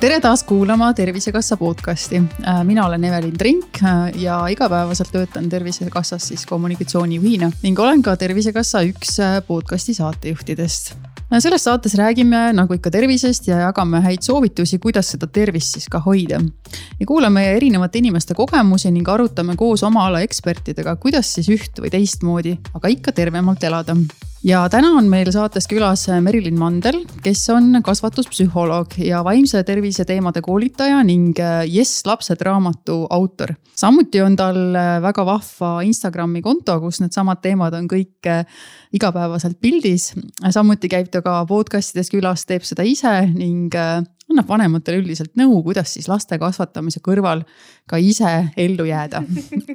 tere taas kuulama Tervisekassa podcasti. Äh, mina olen Evelin Trink äh, ja igapäevaselt töötan Tervisekassas siis kommunikatsioonijuhina ning olen ka Tervisekassa üks äh, podcasti saatejuhtidest selles saates räägime nagu ikka tervisest ja jagame häid soovitusi, kuidas seda tervist siis ka hoida. ja kuulame erinevate inimeste kogemusi ning arutame koos oma ala ekspertidega, kuidas siis üht või teistmoodi, aga ikka tervemalt elada ja täna on meil saates külas Merilin Mandel, kes on kasvatuspsühholoog ja vaimse tervise teemade koolitaja ning Jess lapsed raamatu autor. samuti on tal väga vahva Instagrami konto, kus needsamad teemad on kõik igapäevaselt pildis. samuti käib ta ka podcast ides külas, teeb seda ise ning annab vanematele üldiselt nõu, kuidas siis laste kasvatamise kõrval ka ise ellu jääda.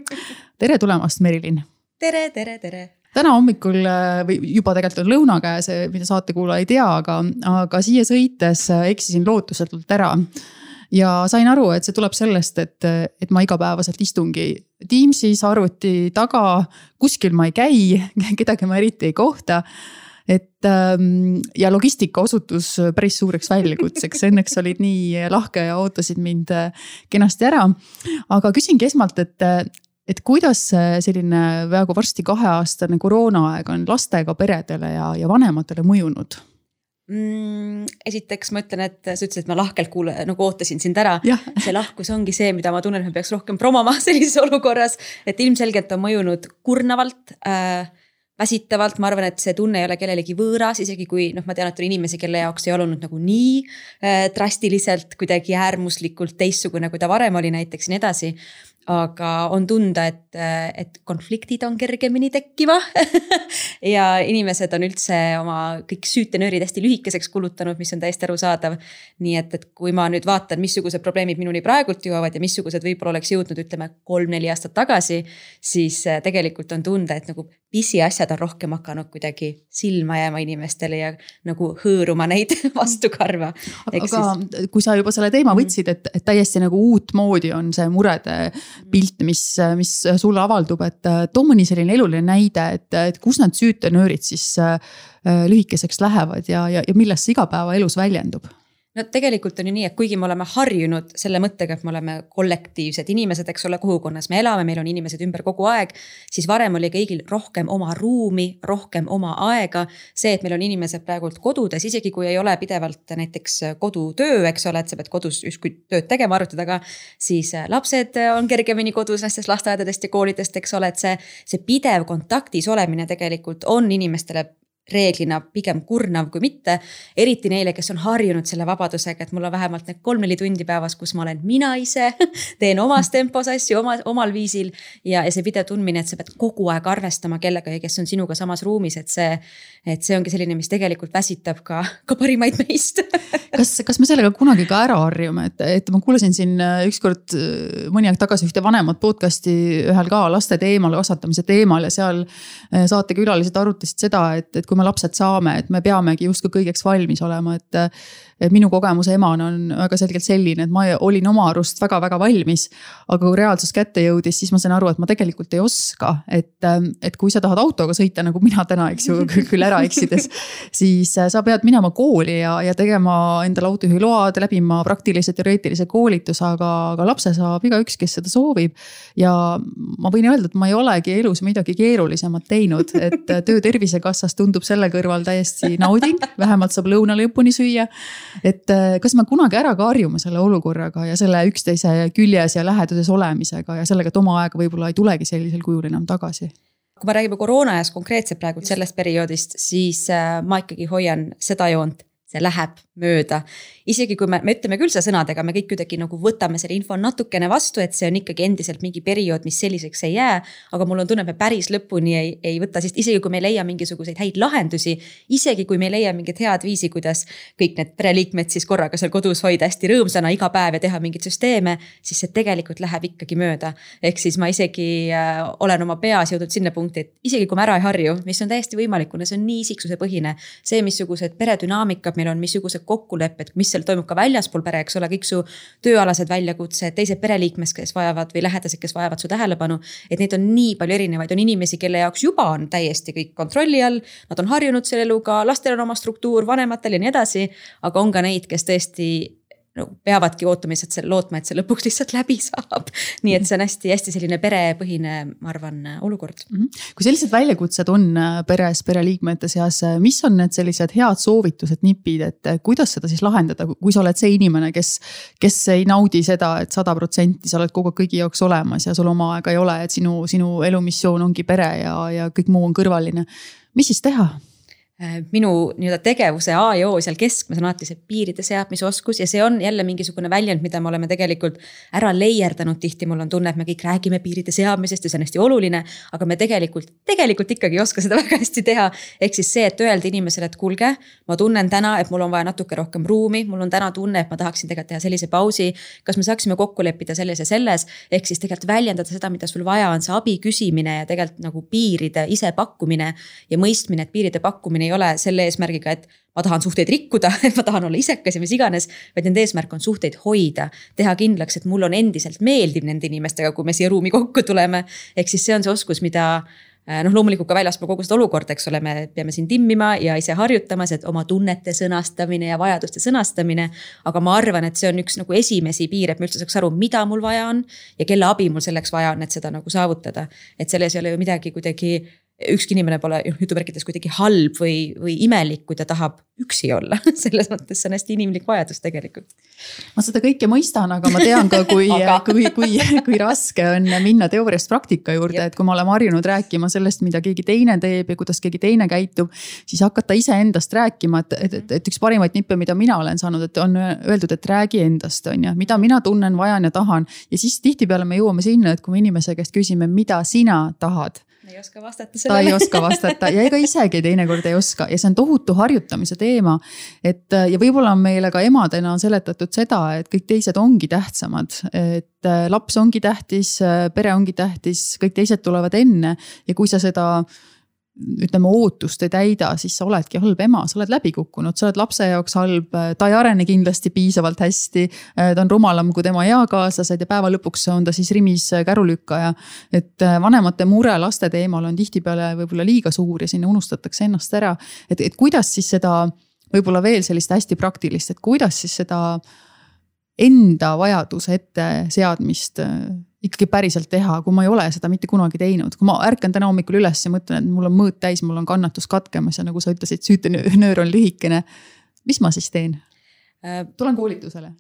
tere tulemast, Merilin. tere, tere, tere täna hommikul äh, või juba tegelikult on lõuna käes, mida saatekuulaja ei tea, aga, aga siia sõites äh, eksisin lootusetult ära. ja sain aru, et see tuleb sellest, et, et ma igapäevaselt istungi Teamsis arvuti taga, kuskil ma ei käi, kedagi ma eriti ei kohta et ähm, ja logistika osutus päris suureks väljakutseks, õnneks olid nii lahke ja ootasid mind äh, kenasti ära. aga küsingi esmalt, et, et kuidas selline peaaegu varsti kaheaastane koroonaaeg on lastega peredele ja, ja vanematele mõjunud? mm,? esiteks ma ütlen, et sa ütlesid, et ma lahkelt kuule, nagu ootasin sind ära. see lahkus ongi see, mida ma tunnen, et me peaks rohkem promoma sellises olukorras, et ilmselgelt on mõjunud kurnavalt äh, väsitavalt, ma arvan, et see tunne ei ole kellelegi võõras, isegi kui noh, ma tean, et on inimesi, kelle jaoks ei olnud nagu nii äh, drastiliselt kuidagi äärmuslikult teistsugune, kui ta varem oli näiteks ja nii edasi aga on tunda, et, et konfliktid on kergemini tekkima ja inimesed on üldse oma kõik süütenöörid hästi lühikeseks kulutanud, mis on täiesti arusaadav. nii et, et kui ma nüüd vaatan, missugused probleemid minuni praegult jõuavad ja missugused võib-olla oleks jõudnud, ütleme kolm-neli aastat tagasi. siis äh, tegelikult on tunda, et nagu pisiasjad on rohkem hakanud kuidagi silma jääma inimestele ja nagu hõõruma neid vastu karva. aga siis... kui sa juba selle teema mhm. võtsid, et, et täiesti nagu uutmoodi on see murede pilt, mis, mis sulle avaldub, et äh, too mõni selline eluline näide, et, et kus need süütenöörid siis äh, lühikeseks lähevad ja, ja, ja milles see igapäevaelus väljendub no tegelikult on ju nii, et kuigi me oleme harjunud selle mõttega, et me oleme kollektiivsed inimesed, eks ole, kogukonnas me elame, meil on inimesed ümber kogu aeg. siis varem oli kõigil rohkem oma ruumi, rohkem oma aega. see, et meil on inimesed praegult kodudes, isegi kui ei ole pidevalt näiteks kodutöö, eks ole, et sa pead kodus justkui tööd tegema arvuti taga. siis lapsed on kergemini kodus nendest lasteaedadest ja koolidest, eks ole, et see, see pidev kontaktis olemine tegelikult on inimestele reeglina pigem kurnav kui mitte. eriti neile, kes on harjunud selle vabadusega, et mul on vähemalt need kolm-neli tundi päevas, kus ma olen mina ise teen omas tempos asju oma, omal viisil. ja, ja see pidev tundmine, et sa pead kogu aeg arvestama kellegagi, kes on sinuga samas ruumis, et see. et see ongi selline, mis tegelikult väsitab ka, ka parimaid meist kas, kas me sellega kunagi ka ära harjume, et, et ma kuulasin siin äh, ükskord äh, mõni aeg tagasi ühte vanemat podcast'i ühel ka laste teemal, kasvatamise teemal ja seal äh, saatekülalised arutasid seda, et, et kui me lapsed saame, et me peamegi justkui kõigeks valmis olema, et et minu kogemus emana on väga selgelt selline, et ma olin oma arust väga-väga valmis. aga kui reaalsus kätte jõudis, siis ma sain aru, et ma tegelikult ei oska, et, et kui sa tahad autoga sõita nagu mina täna, eks ju, küll ära eksides. siis sa pead minema kooli ja, ja tegema endale autojuhiload, läbima praktilise teoreetilise koolituse, aga, aga lapse saab igaüks, kes seda soovib. ja ma võin öelda, et ma ei olegi elus midagi keerulisemat teinud, et töö Tervisekassas tundub selle kõrval täiesti nauding, vähemalt saab lõuna lõpuni süüa et äh, kas me kunagi ära ka harjume selle olukorraga ja selle üksteise küljes ja läheduses olemisega ja sellega, et oma aega võib-olla ei tulegi sellisel kujul enam tagasi? kui me räägime koroona ajast konkreetselt praegult sellest perioodist, siis äh, ma ikkagi hoian seda joont, see läheb mööda. isegi kui me, me ütleme küll seda sõnadega, me kõik kuidagi nagu võtame selle info natukene vastu, et see on ikkagi endiselt mingi periood, mis selliseks ei jää. aga mul on tunne, et me päris lõpuni ei, ei võta, sest isegi kui me ei leia mingisuguseid häid lahendusi. isegi kui me ei leia mingit head viisi, kuidas kõik need pereliikmed siis korraga seal kodus hoida hästi rõõmsana iga päev ja teha mingeid süsteeme. siis see tegelikult läheb ikkagi mööda. ehk siis ma isegi äh, olen oma peas jõudnud sinna punkti, et isegi kui ma ära ei harju, mis on täiesti võimalik, kuna see on nii isiksusepõhine. see, missugused peredünaamikad meil on, missugused kokkulepped, mis seal toimub ka väljaspool pere, eks ole, kõik su tööalased väljakutsed, teised pereliikmed, kes vajavad või lähedased, kes vajavad su tähelepanu. et neid on nii palju erinevaid, on inimesi, kelle jaoks juba on täiesti kõik kontrolli all, nad on harjunud selle eluga, lastel on oma struktuur, vanematel ja nii edasi. aga on ka neid, kes tõesti no peavadki ootama lihtsalt selle, lootma, et see lõpuks lihtsalt läbi saab. nii et see on hästi-hästi selline perepõhine, ma arvan, olukord mm. -hmm. kui sellised väljakutsed on äh, peres, pereliikmete seas, äh, mis on need sellised head soovitused, nipid, et äh, kuidas seda siis lahendada, kui sa oled see inimene, kes, kes ei naudi seda et, et sada protsenti sa oled kogu aeg kõigi jaoks olemas ja sul oma aega ei ole, et sinu, sinu elumissioon ongi pere ja, ja kõik muu on kõrvaline. mis siis teha? Äh, minu nii-öelda tegevuse A ja O seal keskmes on alati see piiride seadmise oskus ja see on jälle mingisugune väljend, mida me oleme tegelikult ära leierdanud tihti, mul on tunne, et me kõik räägime piiride seadmisest ja see on hästi oluline. aga me tegelikult, tegelikult ikkagi ei oska seda väga hästi teha. ehk siis see, et öelda inimesele, et kuulge, ma tunnen täna, et mul on vaja natuke rohkem ruumi, mul on täna tunne, et ma tahaksin tegelikult teha sellise pausi. kas me saaksime kokku leppida selles ja selles, ehk siis tegelikult väljendada seda, mida sul vaja on, see abi küsimine ja tegelikult nagu piiride ise pakkumine ja mõistmine, et piiride pakkumine ei ole selle eesmärgiga, et ma tahan suhteid rikkuda, ma tahan olla isekas ja mis iganes. vaid nende eesmärk on suhteid hoida, teha kindlaks, et mul on endiselt meeldiv nende inimestega, kui me siia ruumi kokku tuleme. ehk siis see on see oskus, mida äh, noh, loomulikult ka väljaspool kogu seda olukorda, eks ole, me peame siin timmima ja ise harjutamas, et oma tunnete sõnastamine ja vajaduste sõnastamine. aga ma arvan, et see on üks nagu esimesi piire, et ma üldse saaks aru, mida mul vaja on ja kelle abi mul selleks vaja on, et seda nagu saavutada. et selles ei ole ju midagi kuidagi ükski inimene pole noh, jutumärkides kuidagi halb või, või imelik, kui ta tahab üksi olla selles mõttes see on hästi inimlik vajadus tegelikult. ma seda kõike mõistan, aga ma tean ka, kui aga... kui, kui, kui raske on minna teooriast praktika juurde, et kui me oleme harjunud rääkima sellest, mida keegi teine teeb ja kuidas keegi teine käitub. siis hakata iseendast rääkima, et, et, et, et üks parimaid nippe, mida mina olen saanud, et on öeldud, et räägi endast, on ju, mida mina tunnen, vajan ja tahan. ja siis tihtipeale me jõuame sinna, et kui me inimese käest küsime, mida sina tahad ei oska vastata sellele. ta ei oska vastata ja ega isegi teinekord ei oska ja see on tohutu harjutamise teema. et ja võib-olla on meile ka emadena seletatud seda, et kõik teised ongi tähtsamad, et äh, laps ongi tähtis, äh, pere ongi tähtis, kõik teised tulevad enne ja kui sa seda ütleme, ootust ei täida, siis sa oledki halb ema, sa oled läbi kukkunud, sa oled lapse jaoks halb, ta ei arene kindlasti piisavalt hästi. ta on rumalam kui tema eakaaslased ja päeva lõpuks on ta siis rimis kärulükkaja. et vanemate mure laste teemal on tihtipeale võib-olla liiga suur ja sinna unustatakse ennast ära. et, et kuidas siis seda võib-olla veel sellist hästi praktilist, et kuidas siis seda enda vajaduse etteseadmist ikkagi päriselt teha, kui ma ei ole seda mitte kunagi teinud, kui ma ärkan täna hommikul üles ja mõtlen, et mul on mõõt täis, mul on kannatus katkemas ja nagu sa ütlesid, süütenöör on lühikene. mis ma siis teen? Äh, tulen koolitusele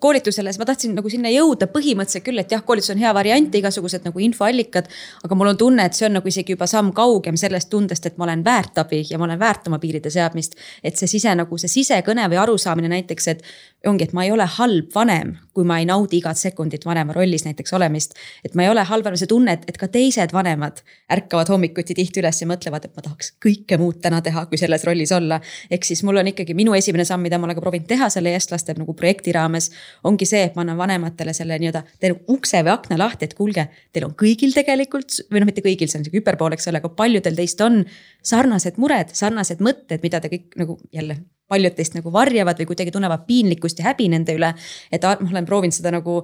koolitusele, siis ma tahtsin nagu sinna jõuda põhimõtteliselt küll, et jah, koolitus on hea variant, igasugused nagu infoallikad. aga mul on tunne, et see on nagu isegi juba samm kaugem sellest tundest, et ma olen väärt abi ja ma olen väärt oma piiride seadmist. et see sise nagu see sisekõne või arusaamine näiteks, et ongi, et ma ei ole halb vanem, kui ma ei naudi igat sekundit vanema rollis näiteks olemist. et ma ei ole halb vanem, see tunne, et, et ka teised vanemad ärkavad hommikuti tihti üles ja mõtlevad, et ma tahaks kõike muud täna teha, kui selles rollis olla. ehk siis mul on ikkagi minu esimene samm, mida ma olen ka proovinud teha selle eestlaste nagu projekti raames raames ongi see, et ma annan vanematele selle nii-öelda, teen ukse või akna lahti, et kuulge, teil on kõigil tegelikult või noh, mitte kõigil, see on sihuke hüperpool, eks ole, aga paljudel teist on sarnased mured, sarnased mõtted, mida te kõik nagu jälle paljud teist nagu varjavad või kuidagi tunnevad piinlikkust ja häbi nende üle. et ma olen proovinud seda nagu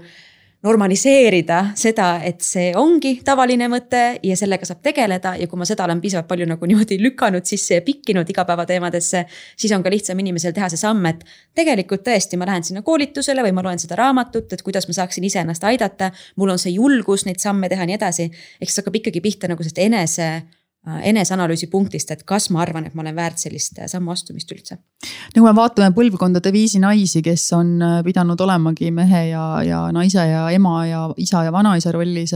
normaliseerida seda, et see ongi tavaline mõte ja sellega saab tegeleda ja kui ma seda olen piisavalt palju nagu niimoodi lükanud sisse ja pikkinud igapäevateemadesse. siis on ka lihtsam inimesel teha see samm, et tegelikult tõesti, ma lähen sinna koolitusele või ma loen seda raamatut, et kuidas ma saaksin iseennast aidata. mul on see julgus neid samme teha ja nii edasi, ehk siis hakkab ikkagi pihta nagu sellest enese eneseanalüüsi punktist, et kas ma arvan, et ma olen väärt sellist äh, sammu astumist üldse. no kui me vaatame põlvkondade viisi naisi, kes on äh, pidanud olemagi mehe ja, ja naise ja ema ja isa ja vanaisa rollis.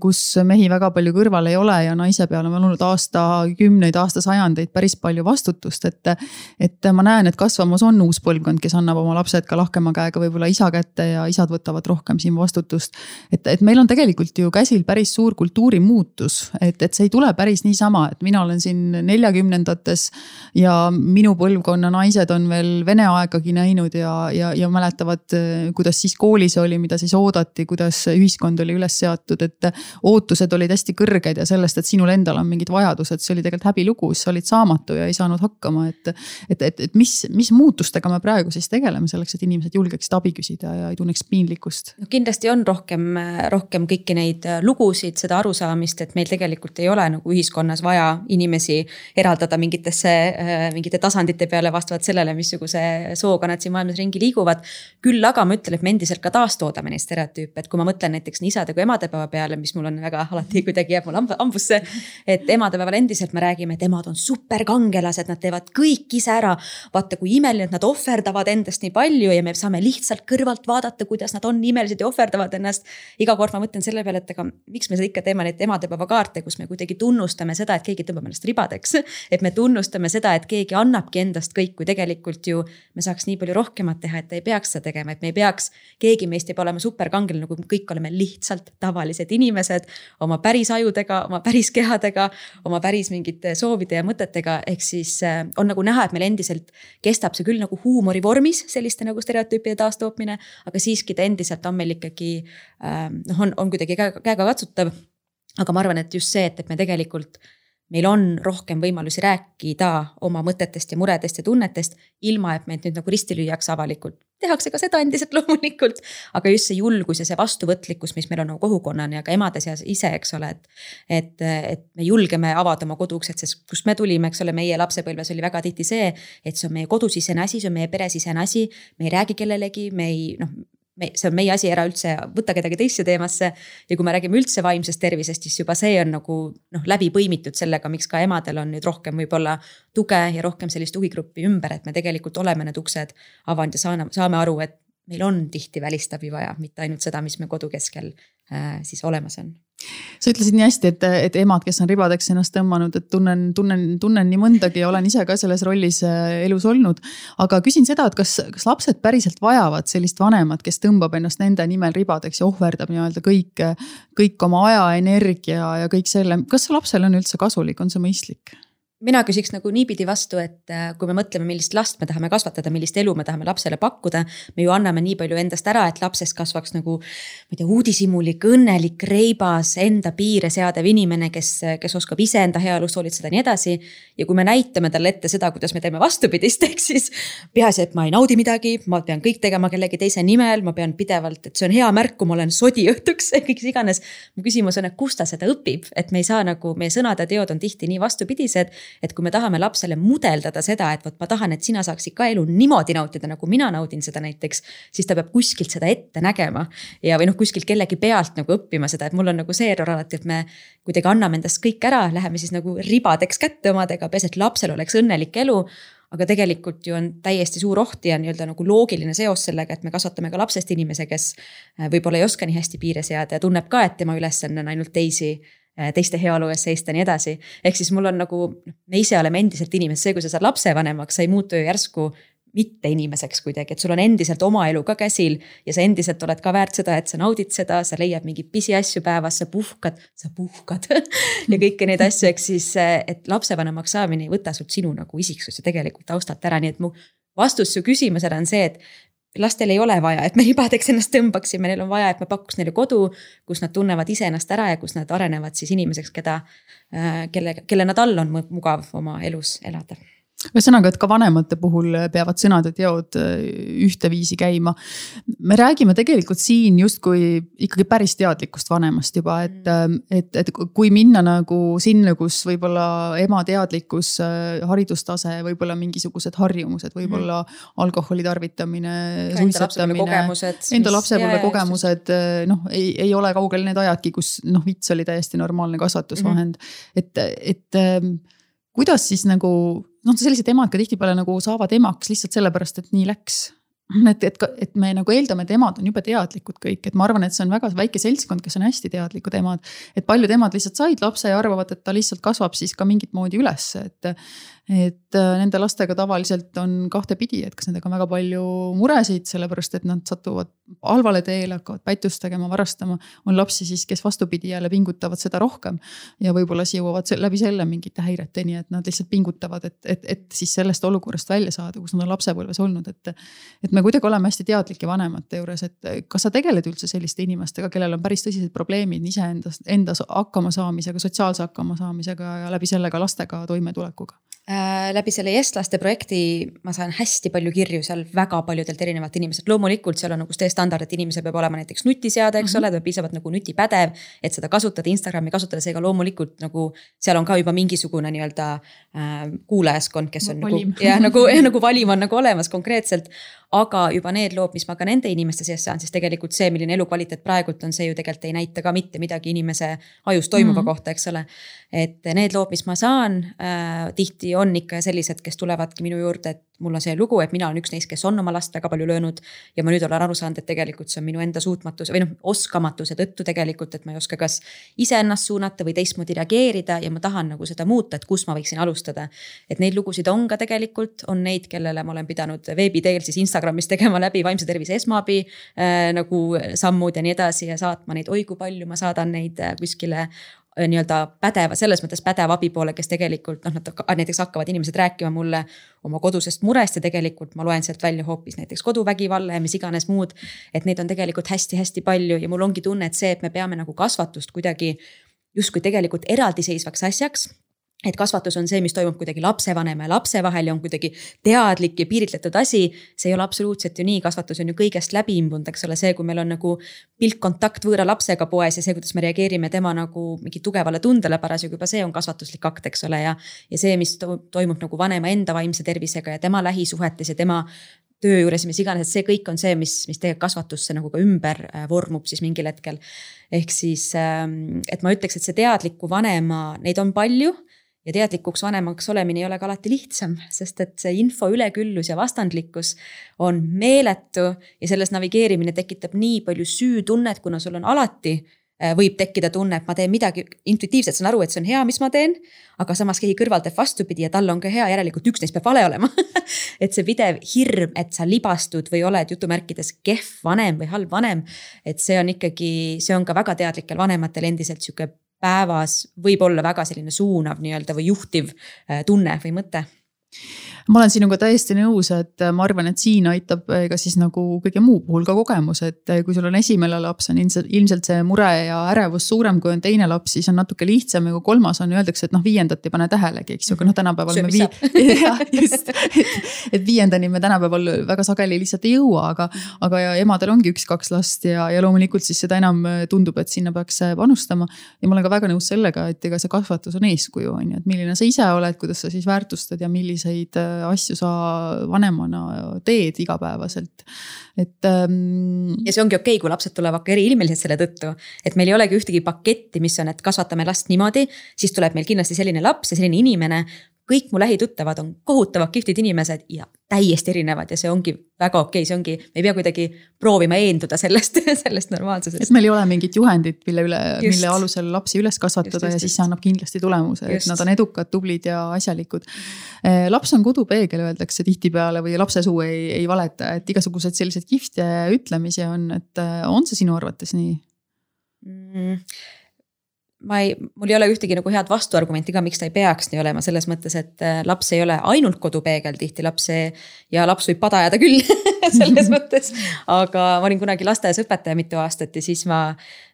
kus mehi väga palju kõrval ei ole ja naise peal on olnud aastakümneid, aastasajandeid päris palju vastutust, et. et ma näen, et kasvamas on uus põlvkond, kes annab oma lapsed ka lahkema käega võib-olla isa kätte ja isad võtavad rohkem siin vastutust. et, et meil on tegelikult ju käsil päris suur kultuurimuutus, et, et see ei tule päris päris niisama, et mina olen siin neljakümnendates ja minu põlvkonna naised on veel Vene aegagi näinud ja, ja, ja mäletavad, kuidas siis koolis oli, mida siis oodati, kuidas ühiskond oli üles seatud, et ootused olid hästi kõrged ja sellest, et sinul endal on mingid vajadused, see oli tegelikult häbilugu, sa olid saamatu ja ei saanud hakkama, et. et, et, et mis, mis muutustega me praegu siis tegeleme selleks, et inimesed julgeksid abi küsida ja ei tunneks piinlikkust? no kindlasti on rohkem, rohkem kõiki neid lugusid, seda arusaamist, et meil tegelikult ei ole nagu ühiskonnas vaja inimesi eraldada mingitesse, mingite tasandite peale vastavalt sellele, missuguse sooga nad siin maailmas ringi liiguvad. küll aga ma ütlen, et me endiselt ka taastoodame neid stereotüüpe, et kui ma mõtlen näiteks nii isade kui emadepäeva peale, mis mul on väga alati kuidagi jääb mul hambusse. et emadepäeval endiselt me räägime, et emad on superkangelased, nad teevad kõik ise ära. vaata, kui imeline, et nad ohverdavad endast nii palju ja me saame lihtsalt kõrvalt vaadata, kuidas nad on imelised ja ohverdavad ennast. iga kord ma mõtlen selle peale, et aga miks me seda ikka teeme, neid emadepäeva kaarte, kus me kuidagi tunnustame seda, et keegi tõmbab ennast ribadeks. et me tunnustame seda, et keegi annabki endast kõik, kui tegelikult ju me saaks nii palju rohkemat teha, et ei peaks seda tegema, et me ei peaks. keegi meist ei pea olema superkangelane, kui me kõik oleme lihtsalt tavalised inimesed oma päris ajudega, oma päris kehadega, oma päris mingite soovide ja mõtetega, ehk siis äh, on nagu näha, et meil endiselt kestab see küll nagu huumori vormis, selliste nagu stereotüüpide taastootmine, aga siiski ta endiselt on meil ikkagi äh, noh, on, on kuidagi käegakatsutav. Aga ma arvan, et just see, et, et me tegelikult meil on rohkem võimalusi rääkida oma mõtetest ja muredest ja tunnetest, ilma et meid nüüd nagu risti lüüakse avalikult. tehakse ka seda endiselt loomulikult, aga just see julgus ja see vastuvõtlikkus, mis meil on nagu kogukonnana ja ka emade seas ise, eks ole, et. et, et me julgeme avada oma koduuksed, sest kust me tulime, eks ole, meie lapsepõlves oli väga tihti see, et see on meie kodusisene asi, see on meie peresisene asi. me ei räägi kellelegi, me ei noh me, see on meie asi, ära üldse võta kedagi teisse teemasse. ja kui me räägime üldse vaimsest tervisest, siis juba see on nagu noh, läbi põimitud sellega, miks ka emadel on nüüd rohkem võib-olla tuge ja rohkem sellist huvigruppi ümber, et me tegelikult oleme need uksed avanud ja saame, saame aru, et meil on tihti välistabi vaja, mitte ainult seda, mis me kodu keskel äh, siis olemas on sa ütlesid nii hästi, et, et emad, kes on ribadeks ennast tõmmanud, et tunnen, tunnen, tunnen nii mõndagi ja olen ise ka selles rollis äh, elus olnud. aga küsin seda, et kas, kas lapsed päriselt vajavad sellist vanemat, kes tõmbab ennast nende nimel ribadeks ja ohverdab nii-öelda kõik, kõik oma aja, energia ja kõik selle, kas see lapsele on üldse kasulik, on see mõistlik? Mina küsiks nagu niipidi vastu, et äh, kui me mõtleme, millist last me tahame kasvatada, millist elu me tahame lapsele pakkuda. me ju anname nii palju endast ära, et lapsest kasvaks nagu, ma ei tea, uudishimulik, õnnelik, reibas, enda piire seadev inimene, kes, kes oskab iseenda heaolust hoolitseda ja nii edasi. ja kui me näitame talle ette seda, kuidas me teeme vastupidist, ehk siis peaasi, et ma ei naudi midagi, ma pean kõik tegema kellegi teise nimel, ma pean pidevalt, et see on hea märk, kui ma olen sodi õhtuks, kõiges iganes. mu küsimus on, et kust ta seda õpib, et me ei saa nagu, meie sõnad ja teod on tihti nii vastupidised et kui me tahame lapsele mudeldada seda, et vot ma tahan, et sina saaksid ka elu niimoodi nautida, nagu mina naudin seda näiteks. siis ta peab kuskilt seda ette nägema ja, või noh, kuskilt kellegi pealt nagu õppima seda, et mul on nagu see error alati, et me kuidagi anname endast kõik ära, läheme siis nagu ribadeks kätte omadega, peaasi, et lapsel oleks õnnelik elu aga tegelikult ju on täiesti suur oht ja nii-öelda nagu loogiline seos sellega, et me kasvatame ka lapsest inimese, kes äh, võib-olla ei oska nii hästi piire seada ja tunneb ka, et tema ülesanne on ainult teisi teiste heaolu eest seista ja nii edasi. ehk siis mul on nagu, noh, me ise oleme endiselt inimesed, see, kui sa saad lapsevanemaks, sa ei muutu ju järsku mitte inimeseks kuidagi, et sul on endiselt oma elu ka käsil ja sa endiselt oled ka väärt seda, et sa naudid seda, sa leiad mingeid pisiasju päevas, sa puhkad, sa puhkad ja kõiki neid asju, ehk siis, et lapsevanemaks saamine ei võta sult sinu nagu isiksust ja tegelikult taustalt ära, nii et mu vastus su küsimusele on see, et lastel ei ole vaja, et me ribadeks ennast tõmbaksime, neil on vaja, et me pakuks neile kodu, kus nad tunnevad ise ennast ära ja kus nad arenevad siis inimeseks, keda, äh, kelle, kelle nad all on mugav oma elus elada ühesõnaga, et ka vanemate puhul peavad sõnad ja teod äh, ühteviisi käima. me räägime tegelikult siin justkui ikkagi päris teadlikust vanemast juba, et, mm. äh, et, et kui minna nagu sinna, kus võib-olla ema teadlikkus, äh, haridustase, võib-olla mingisugused harjumused, võib-olla mm. alkoholi tarvitamine. Enda lapsepõlve kogemused, noh, ei, ei ole kaugel need ajadki, kus noh, vits oli täiesti normaalne kasvatusvahend mm. -hmm. et, et ähm, kuidas siis nagu noh, sellised emad ka tihtipeale nagu saavad emaks lihtsalt sellepärast, et nii läks. et, et, et me nagu eeldame, et emad on jube teadlikud kõik, et ma arvan, et see on väga väike seltskond, kes on hästi teadlikud emad. et paljud emad lihtsalt said lapse ja arvavad, et ta lihtsalt kasvab siis ka mingit moodi üles, et. Et äh, nende lastega tavaliselt on kahtepidi, et kas nendega on väga palju muresid, sellepärast et nad satuvad halvale teele, hakkavad pättust tegema, varastama. on lapsi siis, kes vastupidi jälle pingutavad seda rohkem ja võib-olla siis jõuavad läbi selle mingite häireteni, et nad lihtsalt pingutavad, et, et, et siis sellest olukorrast välja saada, kus nad on lapsepõlves olnud, et. et me kuidagi oleme hästi teadlike vanemate juures, et kas sa tegeled üldse selliste inimestega, kellel on päris tõsised probleemid iseendas, endas hakkama saamisega, sotsiaalse hakkama saamisega ja läbi selle ka lastega toimetulekuga? Äh, läbi selle Jestlaste projekti ma saan hästi palju kirju seal väga paljudelt erinevalt inimeselt, loomulikult seal on nagu see standard, et inimesel peab olema näiteks nutiseade, eks mm -hmm. ole, ta peab piisavalt nagu nutipädev. et seda kasutada, Instagrami kasutada, seega loomulikult nagu seal on ka juba mingisugune nii-öelda äh, kuulajaskond, kes on valim. nagu jah, nagu, nagu valim on nagu olemas konkreetselt aga juba need lood, mis ma ka nende inimeste sees saan, siis tegelikult see, milline elukvaliteet praegult on, see ju tegelikult ei näita ka mitte midagi inimese ajus toimuva mm -hmm. kohta, eks ole. et need lood, mis ma saan äh,, tihti on ikka sellised, kes tulevadki minu juurde, et mul on see lugu, et mina olen üks neist, kes on oma last väga palju löönud. ja ma nüüd olen aru saanud, et tegelikult see on minu enda suutmatuse või noh, oskamatuse tõttu tegelikult, et ma ei oska kas iseennast suunata või teistmoodi reageerida ja ma tahan nagu seda muuta, et kust ma võiksin alustada. et neid lugusid on ka tegelikult, on neid, kellele ma olen pidanud veebi teel siis Instagramis tegema läbi vaimse tervise esmaabi äh, nagu sammud ja nii edasi ja saatma neid, oi kui palju ma saadan neid äh, kuskile nii-öelda pädeva, selles mõttes pädeva abi poole, kes tegelikult noh, nad näiteks hakkavad inimesed rääkima mulle oma kodusest murest ja tegelikult ma loen sealt välja hoopis näiteks koduvägivalla ja mis iganes muud. et neid on tegelikult hästi-hästi palju ja mul ongi tunne, et see, et me peame nagu kasvatust kuidagi justkui tegelikult eraldiseisvaks asjaks et kasvatus on see, mis toimub kuidagi lapsevanema ja lapse vahel ja on kuidagi teadlik ja piiritletud asi. see ei ole absoluutselt ju nii, kasvatus on ju kõigest läbi imbunud, eks ole, see, kui meil on nagu pilkkontakt võõra lapsega poes ja see, kuidas me reageerime tema nagu mingi tugevale tundele parasjagu, juba see on kasvatuslik akt, eks ole, ja. ja see, mis toimub nagu vanema enda vaimse tervisega ja tema lähisuhetes ja tema töö juures ja mis iganes, et see kõik on see, mis, mis tegelikult kasvatusse nagu ka ümber äh, vormub siis mingil hetkel. ehk siis, ähm, et ma ütleks, et see teadliku vanema, neid on palju ja teadlikuks vanemaks olemine ei ole ka alati lihtsam, sest et see info üleküllus ja vastandlikkus on meeletu ja selles navigeerimine tekitab nii palju süütunnet, kuna sul on alati äh, võib tekkida tunne, et ma teen midagi intuitiivselt, saan aru, et see on hea, mis ma teen. aga samas keegi kõrval teeb vastupidi ja tal on ka hea, järelikult üks neist peab vale olema et see pidev hirm, et sa libastud või oled jutumärkides kehv vanem või halb vanem. et see on ikkagi, see on ka väga teadlikel vanematel endiselt sihuke päevas võib olla väga selline suunav nii-öelda või juhtiv äh, tunne või mõte ma olen sinuga täiesti nõus, et ma arvan, et siin aitab ka siis nagu kõige muu puhul ka kogemus, et kui sul on esimene laps, on ilmselt, ilmselt see mure ja ärevus suurem, kui on teine laps, siis on natuke lihtsam ja kui kolmas on, öeldakse, et noh, viiendat ei pane tähelegi, eks ju, aga noh, tänapäeval Söö, me vii-, jah, just. et viiendani me tänapäeval väga sageli lihtsalt ei jõua, aga, aga ja emadel ongi üks-kaks last ja, ja loomulikult siis seda enam tundub, et sinna peaks panustama. ja ma olen ka väga nõus sellega, et ega see kasvatus on eeskuju, on ju, et milline sa ise oled, kuidas sa siis väärtustad ja milliseid asju sa vanemana teed igapäevaselt, et ähm.... ja see ongi okei okay,, kui lapsed tulevad ka eriilmelised selle tõttu, et meil ei olegi ühtegi paketti, mis on, et kasvatame last niimoodi, siis tuleb meil kindlasti selline laps ja selline inimene. Kõik mu lähituttavad on kohutavalt kihvtid inimesed ja täiesti erinevad ja see ongi väga okei okay,, see ongi, me ei pea kuidagi proovima eenduda sellest, sellest normaalsusest. et meil ei ole mingit juhendit, mille üle, mille alusel lapsi üles kasvatada just, just, ja siis see annab kindlasti tulemuse, et nad on edukad, tublid ja asjalikud. Eh, laps on kodupeegel, öeldakse tihtipeale või lapse suu ei, ei valeta, et igasuguseid selliseid kihvte ütlemisi on, et eh, on see sinu arvates nii mm.? Ma ei, mul ei ole ühtegi nagu head vastuargumenti ka, miks ta ei peaks nii olema, selles mõttes, et äh, laps ei ole ainult kodupeegel tihti laps ja laps võib pada ajada küll selles mõttes. aga ma olin kunagi lasteaias õpetaja mitu aastat ja siis ma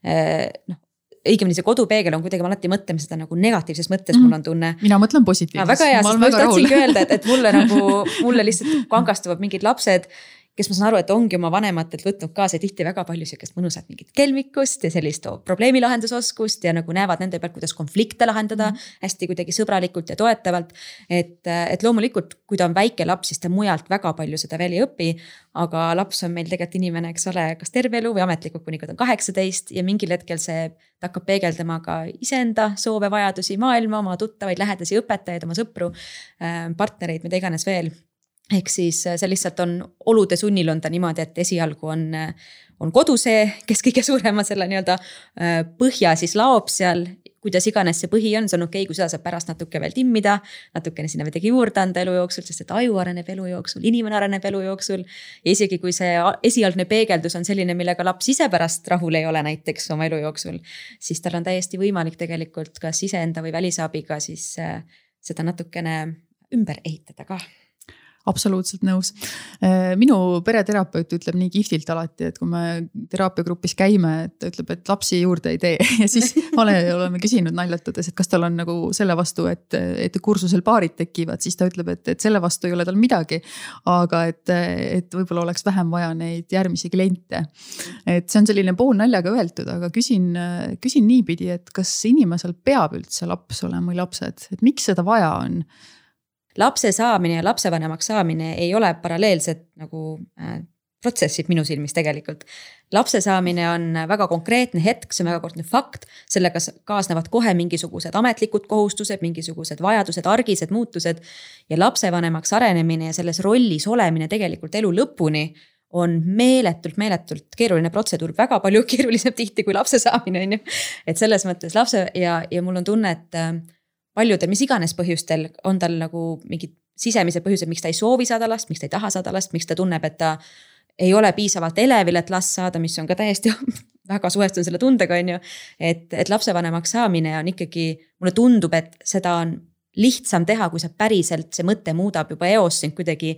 äh, noh õigemini see kodupeegel on kuidagi, me alati mõtleme seda nagu negatiivses mõttes mm, mul on tunne. mina mõtlen positiivselt. väga hea, sest ma just tahtsingi öelda, et, et mulle nagu, mulle lihtsalt kangastuvad mingid lapsed kes ma saan aru, et ongi oma vanematelt võtnud kaasa tihti väga palju sihukest mõnusat mingit kelmikust ja sellist probleemi lahendusoskust ja nagu näevad nende pealt, kuidas konflikte lahendada mm -hmm. hästi kuidagi sõbralikult ja toetavalt. et, et loomulikult, kui ta on väike laps, siis ta mujalt väga palju seda veel ei õpi. aga laps on meil tegelikult inimene, eks ole, kas terve elu või ametlikult, kuni ta on kaheksateist ja mingil hetkel see, ta hakkab peegeldama ka iseenda soove, vajadusi, maailma, oma tuttavaid, lähedasi, õpetajaid, oma sõpru, äh, partnereid, mida iganes veel ehk siis äh, see lihtsalt on olude sunnil on ta niimoodi, et esialgu on, äh, on kodu see, kes kõige suurema selle nii-öelda äh, põhja siis laob seal. kuidas iganes see põhi on, see on okei okay,, kui seda saab pärast natuke veel timmida. natukene sinna midagi juurde anda elu jooksul, sest et aju areneb elu jooksul, inimene areneb elu jooksul. ja isegi kui see esialgne peegeldus on selline, millega laps ise pärast rahul ei ole näiteks oma elu jooksul. siis tal on täiesti võimalik tegelikult kas iseenda või välisabiga siis seda natukene ümber ehitada ka absoluutselt nõus. Äh, minu pereterapeut ütleb nii kihvtilt alati, et kui me teraapiagrupis käime, et ta ütleb, et lapsi juurde ei tee ja siis ole, oleme küsinud naljatades, et kas tal on nagu selle vastu, et, et kursusel paarid tekivad, siis ta ütleb, et, et selle vastu ei ole tal midagi. aga et, et võib-olla oleks vähem vaja neid järgmisi kliente. et see on selline poolnaljaga öeldud, aga küsin, küsin niipidi, et kas inimesel peab üldse laps olema või lapsed, et miks seda vaja on? Lapse saamine ja lapsevanemaks saamine ei ole paralleelsed nagu äh, protsessid minu silmis tegelikult. lapse saamine on väga konkreetne hetk, see on väga konkreetne fakt, sellega kaasnevad kohe mingisugused ametlikud kohustused, mingisugused vajadused, argised muutused. ja lapsevanemaks arenemine ja selles rollis olemine tegelikult elu lõpuni on meeletult, meeletult keeruline protseduur, väga palju keerulisem tihti kui lapse saamine, on ju. et selles mõttes lapse ja, ja mul on tunne, et äh, paljudel, mis iganes põhjustel on tal nagu mingid sisemised põhjused, miks ta ei soovi saada last, miks ta ei taha saada last, miks ta tunneb, et ta ei ole piisavalt elevil, et last saada, mis on ka täiesti väga suhestunud selle tundega, on ju. et, et lapsevanemaks saamine on ikkagi, mulle tundub, et seda on lihtsam teha, kui sa päriselt, see mõte muudab juba eos sind kuidagi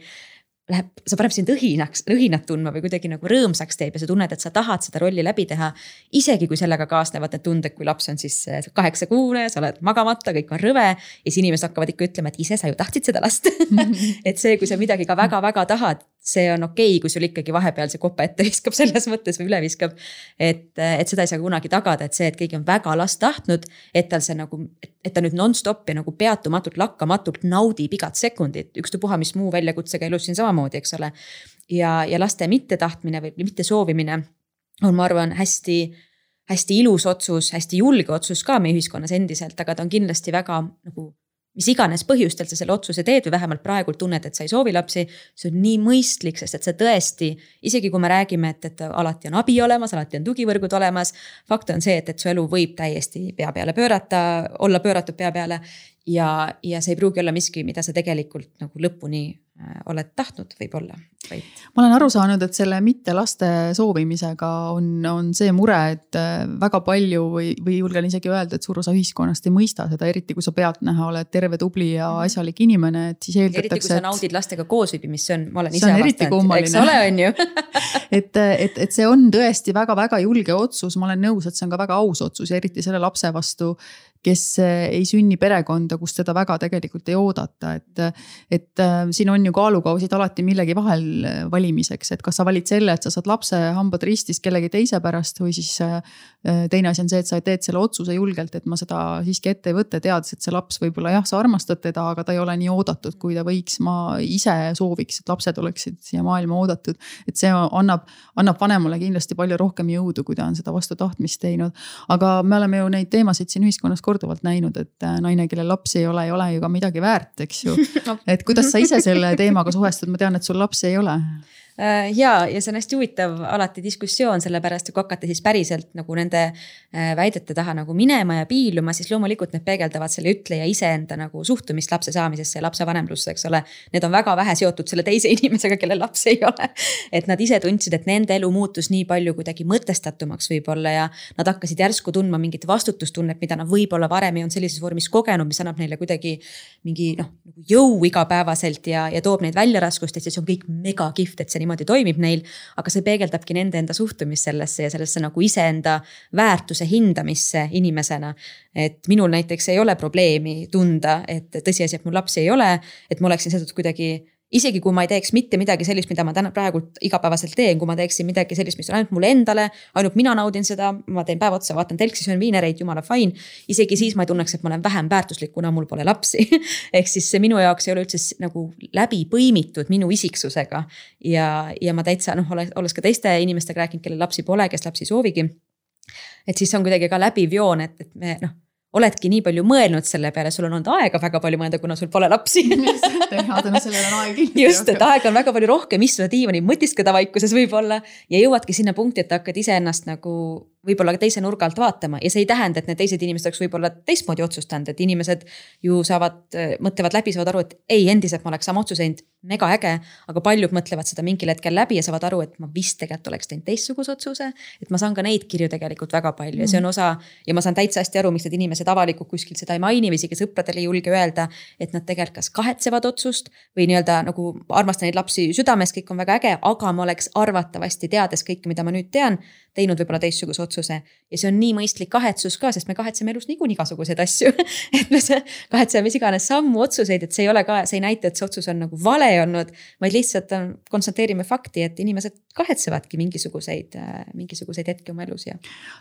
läheb, see paneb sind õhinaks, õhinat tundma või kuidagi nagu rõõmsaks teeb ja sa tunned, et sa tahad seda rolli läbi teha. isegi kui sellega kaasnevad need tunded, kui laps on siis eh, kaheksakuune, sa oled magamata, kõik on rõve. ja siis inimesed hakkavad ikka ütlema, et ise sa ju tahtsid seda last et see, kui sa midagi ka väga-väga tahad, see on okei okay,, kui sul ikkagi vahepeal see kopa ette viskab selles mõttes või üle viskab. et, et seda ei saa kunagi tagada, et see, et keegi on väga last tahtnud, et tal see nagu, et ta nüüd nonstop ja nagu peatumatult, lakkamatult naudib igat sekundit, ükstapuha, mis muu väljakutsega elus siin samamoodi, eks ole. ja, ja laste mittetahtmine või mittesoovimine on, ma arvan, hästi hästi ilus otsus, hästi julge otsus ka meie ühiskonnas endiselt, aga ta on kindlasti väga nagu mis iganes põhjustel sa selle otsuse teed või vähemalt praegult tunned, et sa ei soovi lapsi. see on nii mõistlik, sest et see tõesti, isegi kui me räägime, et, et alati on abi olemas, alati on tugivõrgud olemas. fakt on see, et, et su elu võib täiesti pea peale pöörata, olla pööratud pea peale. ja, ja see ei pruugi olla miski, mida sa tegelikult nagu lõpuni oled tahtnud võib-olla, vaid. ma olen aru saanud, et selle mitte laste soovimisega on, on see mure, et äh, väga palju või, või julgen isegi öelda, et suur osa ühiskonnast ei mõista seda, eriti kui sa pealtnäha oled terve, tubli ja mhm. asjalik inimene, et siis eeldatakse. eriti kui sa naudid lastega koos viibimist, see on, ma olen ise avastanud, eks ole, on ju et, et, et see on tõesti väga-väga julge otsus, ma olen nõus, et see on ka väga aus otsus ja eriti selle lapse vastu kes eh, ei sünni perekonda, kus teda väga tegelikult ei oodata, et. et äh, siin on ju kaalukausid alati millegi vahel äh, valimiseks, et kas sa valid selle, et sa saad lapse hambad ristis kellegi teise pärast või siis äh,. teine asi on see, et sa teed selle otsuse julgelt, et ma seda siiski ette ei võta, teades, et see laps võib-olla jah, sa armastad teda, aga ta ei ole nii oodatud, kui ta võiks. ma ise sooviks, et lapsed oleksid siia maailma oodatud, et see annab, annab vanemale kindlasti palju rohkem jõudu, kui ta on seda vastu tahtmist teinud. aga me oleme ju neid teemasid siin ühiskonnas korduvalt näinud, et äh, naine, kellel lapsi ei ole, ei ole ju ka midagi väärt, eks ju. et kuidas sa ise selle teemaga suhestud, ma tean, et sul lapsi ei ole ja, ja see on hästi huvitav alati diskussioon, sellepärast et kui hakata siis päriselt nagu nende äh, väidete taha nagu minema ja piiluma, siis loomulikult need peegeldavad selle ütleja iseenda nagu suhtumist lapse saamisesse ja lapsevanemlusse, eks ole. Need on väga vähe seotud selle teise inimesega, kellel lapsi ei ole. et nad ise tundsid, et nende elu muutus nii palju kuidagi mõtestatumaks võib-olla ja nad hakkasid järsku tundma mingit vastutustunnet, mida nad võib-olla varem ei olnud sellises vormis kogenud, mis annab neile kuidagi mingi noh, nagu jõu igapäevaselt ja, ja toob neid välja raskustest ja see on kõik mega kihvt, et see niimoodi niimoodi toimib neil. aga see peegeldabki nende enda suhtumist sellesse ja sellesse nagu iseenda väärtuse hindamisse inimesena. et minul näiteks ei ole probleemi tunda, et tõsiasi, et mul lapsi ei ole, et ma oleksin seetõttu kuidagi isegi kui ma ei teeks mitte midagi sellist, mida ma täna praegult igapäevaselt teen, kui ma teeksin midagi sellist, mis on ainult mulle endale, ainult mina naudin seda, ma teen päev otsa, vaatan telksi, söön viinereid, jumala fine. isegi siis ma ei tunneks, et ma olen vähem väärtuslik, kuna mul pole lapsi ehk siis see minu jaoks ei ole üldse nagu läbi põimitud minu isiksusega. ja, ja ma täitsa noh, olles, ka teiste inimestega rääkinud, kellel lapsi pole, kes lapsi soovigi. et siis on kuidagi ka läbiv joon, et, et me noh oledki nii palju mõelnud selle peale, sul on olnud aega väga palju mõelda, kuna sul pole lapsi. Just, et aega on väga palju rohkem istuda diivanil, mõtiskleda vaikuses võib-olla ja jõuadki sinna punkti, et hakkad iseennast nagu võib-olla ka teise nurga alt vaatama ja see ei tähenda, et need teised inimesed oleks võib-olla teistmoodi otsustanud, et inimesed ju saavad, mõtlevad läbi, saavad aru, et ei, endiselt ma oleks sama otsuse teinud, mega äge. aga paljud mõtlevad seda mingil hetkel läbi ja saavad aru, et ma vist tegelikult oleks teinud teistsuguse otsuse. et ma saan ka neid kirju tegelikult väga palju ja see on mm. osa ja ma saan täitsa hästi aru, miks need inimesed avalikult kuskilt seda ei maini või isegi sõpradele ei julge öelda. et nad tegelikult kas kahetsevad otsust või nii-öelda nagu armastan neid lapsi südames, kõik on väga äge, aga ma oleks arvatavasti teades kõike, mida ma nüüd tean teinud võib-olla teistsuguse otsuse. ja see on nii mõistlik kahetsus ka, sest me kahetseme elus niikuinii igasuguseid asju et me kahetseme mis iganes sammu, otsuseid, et see ei ole ka, see ei näita, et see otsus on nagu vale olnud. vaid lihtsalt konstateerime fakti, et inimesed kahetsevadki mingisuguseid, mingisuguseid hetki oma elus ja.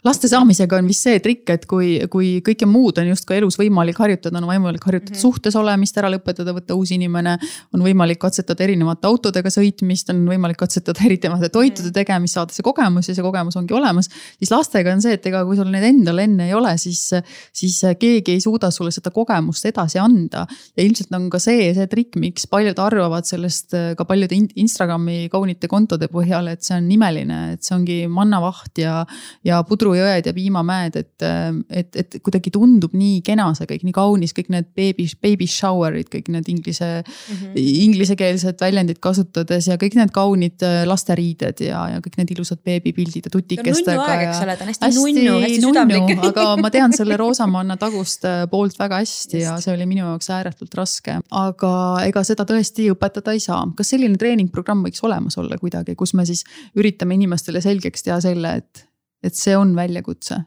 laste saamisega on vist see trikk, et kui, kui kõike muud on justkui elus võimalik harjutada, on võimalik harjutada mm -hmm. suhtes olemist ära lõpetada, võtta uus inimene. on võimalik katsetada erinevate autodega sõitmist, on võimalik katsetada erinevate toitude mhm. tegemist, saada see kogemus ja see kogemus ongi olemas. siis lastega on see, et ega kui sul neid endal enne ei ole, siis, siis keegi ei suuda sulle seda kogemust edasi anda. ja ilmselt on ka see, see trikk, miks paljud arvavad sellest ka paljude Instagrami kaunite kontode põhjal, et see on imeline, et see ongi mannavaht ja, ja pudrujõed ja piimamäed, et, et, et kuidagi tundub nii kena see kõik, nii kaunis, kõik need baby, baby shower'id, kõik need inglise mm, -hmm. inglisekeelsed väljendid kasutades ja kõik need kaunid lasteriided ja, ja kõik need ilusad beebipildid ja tuti nutikestega. nunnu aeg, eks ole, ta on hästi, hästi nunnu, hästi südamlik. aga ma tean selle Roosamanna tagust äh, poolt väga hästi Just. ja see oli minu jaoks ääretult raske. aga ega seda tõesti õpetada ei saa. kas selline treeningprogramm võiks olemas olla kuidagi, kus me siis üritame inimestele selgeks teha selle, et, et see on väljakutse,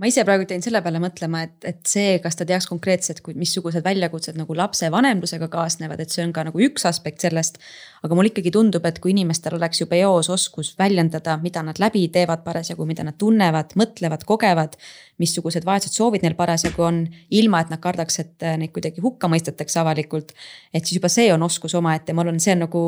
ma ise praegu jäin selle peale mõtlema, et, et see, kas ta teaks konkreetselt, missugused väljakutsed nagu lapsevanemlusega kaasnevad, et see on ka nagu üks aspekt sellest. aga mulle ikkagi tundub, et kui inimestel oleks juba eos oskus väljendada, mida nad läbi teevad parasjagu, mida nad tunnevad, mõtlevad, kogevad. missugused vaesed soovid neil parasjagu on, ilma et nad kardaks, et neid kuidagi hukka mõistetakse avalikult. et siis juba see on oskus omaette, ma arvan, see on nagu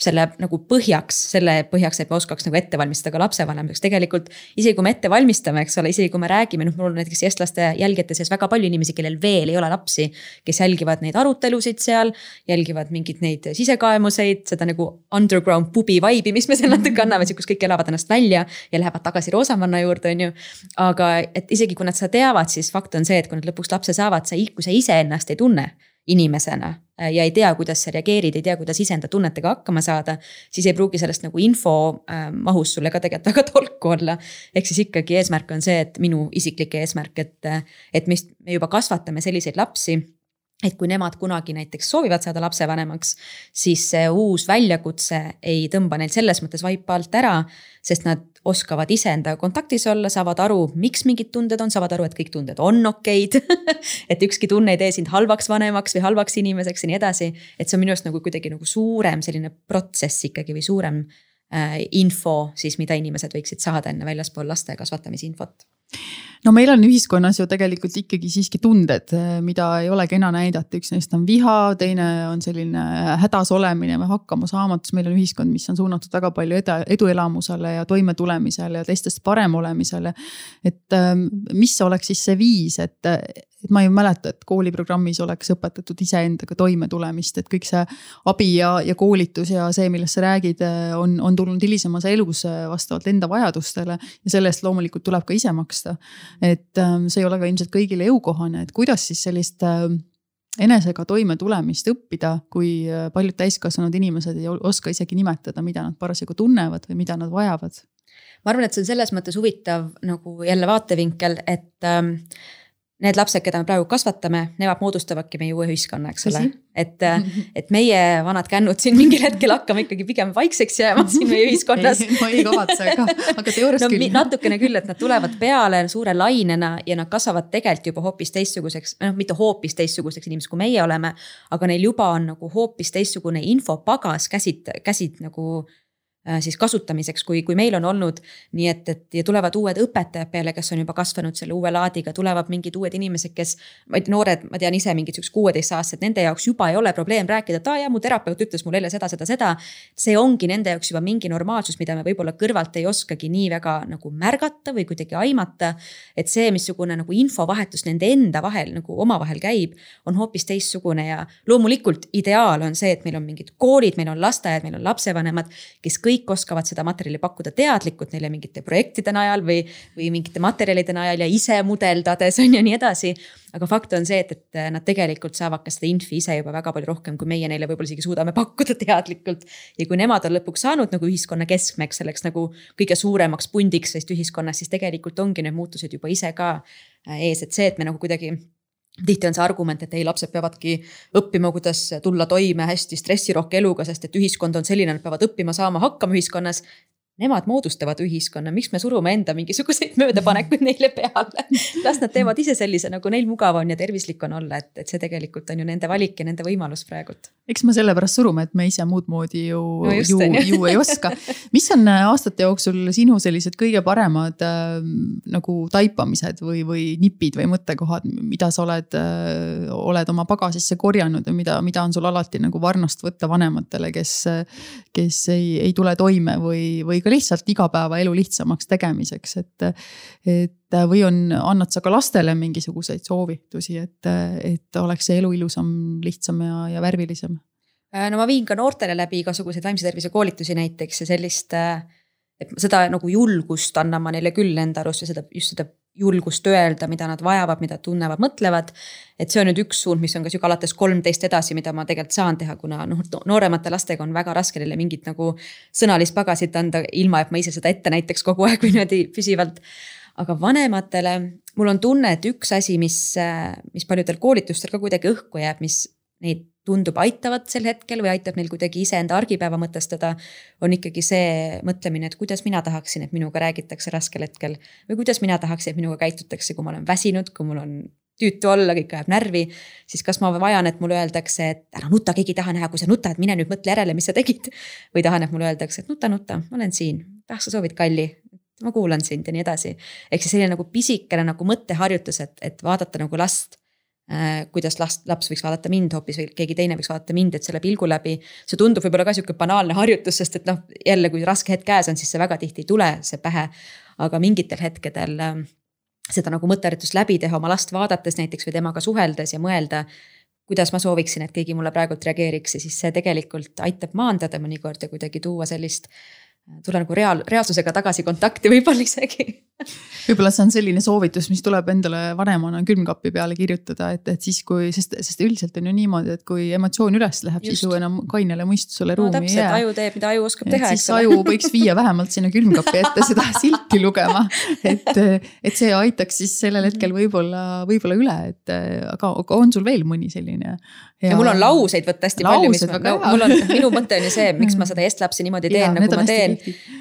selle nagu põhjaks, selle põhjaks, et me oskaks nagu ette valmistada ka lapsevanemaks, tegelikult isegi kui me ette valmistame, eks ole, isegi kui me räägime, noh, mul on näiteks eestlaste jälgijate seas väga palju inimesi, kellel veel ei ole lapsi. kes jälgivad neid arutelusid seal, jälgivad mingeid neid sisekaemuseid, seda nagu underground pubi vibe'i, mis me seal natuke anname, kus kõik elavad ennast välja ja lähevad tagasi Roosamanna juurde, on ju. aga et isegi kui nad seda teavad, siis fakt on see, et kui nad lõpuks lapse saavad, sa, kui sa iseennast ei tunne inimesena ja ei tea, kuidas sa reageerid, ei tea, kuidas iseenda tunnetega hakkama saada. siis ei pruugi sellest nagu info äh, mahus sulle ka tegelikult väga tolku olla. ehk siis ikkagi eesmärk on see, et minu isiklik eesmärk, et, et me, me juba kasvatame selliseid lapsi et kui nemad kunagi näiteks soovivad saada lapsevanemaks, siis see uus väljakutse ei tõmba neil selles mõttes vaipa alt ära, sest nad oskavad iseendaga kontaktis olla, saavad aru, miks mingid tunded on, saavad aru, et kõik tunded on okeid et ükski tunne ei tee sind halvaks vanemaks või halvaks inimeseks ja nii edasi. et see on minu arust nagu kuidagi nagu suurem selline protsess ikkagi või suurem äh, info siis, mida inimesed võiksid saada enne väljaspool laste kasvatamisinfot no meil on ühiskonnas ju tegelikult ikkagi siiski tunded, mida ei ole kena näidata, üks neist on viha, teine on selline hädas olemine või hakkamasaamatus, meil on ühiskond, mis on suunatud väga palju edu, eduelamusele ja toimetulemisele ja teistest parem olemisele. et ähm, mis oleks siis see viis, et, et ma ei mäleta, et kooliprogrammis oleks õpetatud iseendaga toimetulemist, et kõik see abi ja, ja koolitus ja see, millest sa räägid, on, on tulnud hilisemas elus vastavalt enda vajadustele. ja selle eest loomulikult tuleb ka ise maksta. et ähm, see ei ole ka ilmselt kõigile jõukohane, et kuidas siis sellist ähm, enesega toimetulemist õppida, kui äh, paljud täiskasvanud inimesed ei oska isegi nimetada, mida nad parasjagu tunnevad või mida nad vajavad. ma arvan, et see on selles mõttes huvitav nagu jälle vaatevinkel, et ähm, need lapsed, keda me praegu kasvatame, nemad moodustavadki meie uue ühiskonna, eks ole. et, et meie vanad kännud siin mingil hetkel hakkame ikkagi pigem vaikseks jääma siin meie ühiskonnas ma ei kavatse ka, aga teoorias no, küll. natukene küll, et nad tulevad peale suure lainena ja nad kasvavad tegelikult juba hoopis teistsuguseks, noh, mitte hoopis teistsuguseks inimeseks, kui meie oleme. aga neil juba on nagu hoopis teistsugune infopagas käsid, käsid nagu Äh, siis kasutamiseks, kui, kui meil on olnud nii, et, et ja tulevad uued õpetajad peale, kes on juba kasvanud selle uue laadiga, tulevad mingid uued inimesed, kes. noored, ma tean ise mingid siuksed kuueteistaastased, nende jaoks juba ei ole probleem rääkida, et aa jaa, mu terapeut ütles mulle eile seda, seda, seda. see ongi nende jaoks juba mingi normaalsus, mida me võib-olla kõrvalt ei oskagi nii väga nagu märgata või kuidagi aimata. et see, missugune nagu infovahetus nende enda vahel nagu omavahel käib, on hoopis teistsugune ja loomulikult ideaal on see, et meil on mingid koolid, meil on lasteaiad, meil on lapsevanemad, kes kõik kõik oskavad seda materjali pakkuda teadlikult neile mingite projektide najal või, või mingite materjalide najal ja ise mudeldades on ju nii edasi. aga fakt on see, et, et nad tegelikult saavad ka seda infi ise juba väga palju rohkem, kui meie neile võib-olla isegi suudame pakkuda teadlikult. ja kui nemad on lõpuks saanud nagu ühiskonna keskmeks, selleks nagu kõige suuremaks pundiks sellest ühiskonnast, siis tegelikult ongi need muutused juba ise ka äh, ees, et see, et me nagu kuidagi tihti on see argument, et ei, lapsed peavadki õppima, kuidas tulla toime hästi stressirohke eluga, sest et ühiskond on selline, nad peavad õppima saama hakkama ühiskonnas nemad moodustavad ühiskonna, miks me surume enda mingisuguseid möödapanekuid neile peale. las nad teevad ise sellise, nagu neil mugav on ja tervislik on olla, et, et see tegelikult on ju nende valik ja nende võimalus praegult. eks me sellepärast surume, et me ise muud moodi ju no, ju, ju ei oska. mis on äh, aastate jooksul sinu sellised kõige paremad äh, nagu taipamised või, või nipid või mõttekohad, mida sa oled äh,, oled oma pagasisse korjanud ja mida, mida on sul alati nagu varnast võtta vanematele, kes, kes ei, ei tule toime või, või ka lihtsalt igapäevaelu lihtsamaks tegemiseks, et. et või on, annad sa ka lastele mingisuguseid soovitusi, et, et oleks see elu ilusam, lihtsam ja, ja värvilisem? Äh, no ma viin ka noortele läbi igasuguseid vaimse tervise koolitusi näiteks ja sellist äh, et seda nagu julgust annan ma neile küll enda arust ja seda just seda julgust öelda, mida nad vajavad, mida tunnevad, mõtlevad. et see on nüüd üks suund, mis on ka sihuke alates kolmteist edasi, mida ma tegelikult saan teha, kuna noh, nooremate lastega on väga raske neile mingit nagu sõnalist pagasit anda, ilma et ma ise seda ette näitaks kogu aeg või niimoodi püsivalt. aga vanematele, mul on tunne, et üks asi, mis, mis paljudel koolitustel ka kuidagi õhku jääb, mis neid tundub aitavat sel hetkel või aitab neil kuidagi iseenda argipäeva mõtestada. on ikkagi see mõtlemine, et kuidas mina tahaksin, et minuga räägitakse raskel hetkel või kuidas mina tahaksin, et minuga käitutakse, kui ma olen väsinud, kui mul on tüütu olla, kõik ajab närvi. siis kas ma vajan, et mulle öeldakse, et ära nuta, keegi ei taha näha, kui sa nutad, mine nüüd mõtle järele, mis sa tegid. või tahan, et mulle öeldakse, et nuta, nuta, ma olen siin, ah sa soovid kalli, ma kuulan sind ja nii edasi. ehk siis selline nagu pisikene nagu mõtteharjutus, et, et vaadata nagu last kuidas last, laps võiks vaadata mind hoopis või keegi teine võiks vaadata mind, et selle pilgu läbi. see tundub võib-olla ka sihuke banaalne harjutus, sest et noh, jälle, kui raske hetk käes on, siis see väga tihti ei tule, see pähe. aga mingitel hetkedel äh, seda nagu mõtteharjutust läbi teha, oma last vaadates näiteks või temaga suheldes ja mõelda kuidas ma sooviksin, et keegi mulle praegult reageeriks ja siis see tegelikult aitab maandada mõnikord ja kuidagi tuua sellist tulla nagu reaal, reaalsusega tagasi kontakti võib-olla isegi võib-olla see on selline soovitus, mis tuleb endale vanemana külmkapi peale kirjutada, et, et siis kui, sest, sest üldiselt on ju niimoodi, et kui emotsioon üles läheb, siis ju enam kainele mõistusele no, ruumi ei jää. aju teeb, mida aju oskab teha, eks ole. aju võiks viia vähemalt sinna külmkapi ette seda silti lugema. et, et see aitaks siis sellel hetkel võib-olla, võib-olla üle, et aga, aga on sul veel mõni selline? ja mul on lauseid võtta hästi palju, mis ma, no, mul on, minu mõte on ju see, miks ma seda eestlapsi niimoodi teen, nagu ma teen.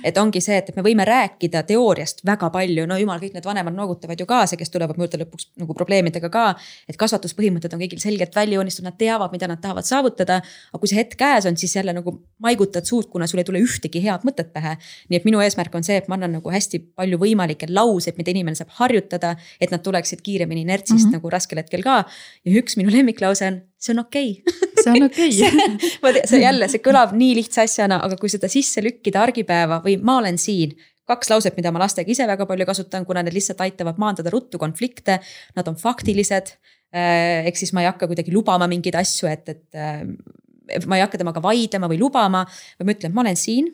et ongi see, et me võime rääkida teooriast väga palju, no jumal, kõik need vanemad noogutavad ju kaasa, kes tulevad juurde lõpuks nagu probleemidega ka. et kasvatuspõhimõtted on kõigil selgelt välja joonistatud, nad teavad, mida nad tahavad saavutada. aga kui see hetk käes on, siis jälle nagu maigutad suud, kuna sul ei tule ühtegi head mõtet pähe. nii et minu eesmärk on see, et ma annan nagu hästi palju võimalikke lauseid, mida inimene saab harjutada, et nad tuleksid kiiremini inertsist mm -hmm. nagu raskel hetkel ka. ja üks minu lemmiklause on see on okei okay. see on okei okay. see jälle, see kõlab nii lihtsa asjana, aga kui seda sisse lükkida argipäeva või ma olen siin. Kaks lauset, mida ma lastega ise väga palju kasutan, kuna need lihtsalt aitavad maandada ruttu konflikte. Nad on faktilised. Äh, ehk siis ma ei hakka kuidagi lubama mingeid asju, et, et äh, ma ei hakka temaga vaidlema või lubama, vaid ma ütlen, ma olen siin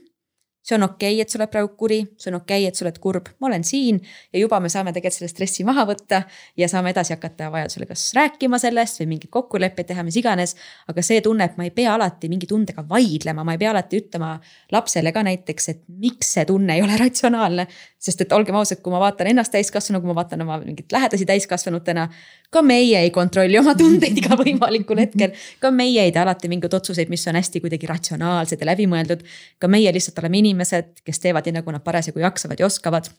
see on okei okay,, et sa oled praegu kuri, see on okei okay,, et sa oled kurb, ma olen siin ja juba me saame tegelikult selle stressi maha võtta ja saame edasi hakata vajadusel kas rääkima sellest või mingeid kokkuleppeid teha, mis iganes. aga see tunne, et ma ei pea alati mingi tundega vaidlema, ma ei pea alati ütlema lapsele ka näiteks, et miks see tunne ei ole ratsionaalne. sest et olgem ausad, kui ma vaatan ennast täiskasvanu, kui ma vaatan oma mingit lähedasi täiskasvanutena, ka meie ei kontrolli oma tundeid igal võimalikul hetkel. ka meie ei tee alati mingeid otsuseid, mis on hästi kuidagi ratsionaalsed ja läbimõeldud. ka meie lihtsalt oleme inimesed, kes teevad nii, nagu nad parasjagu jaksavad ja oskavad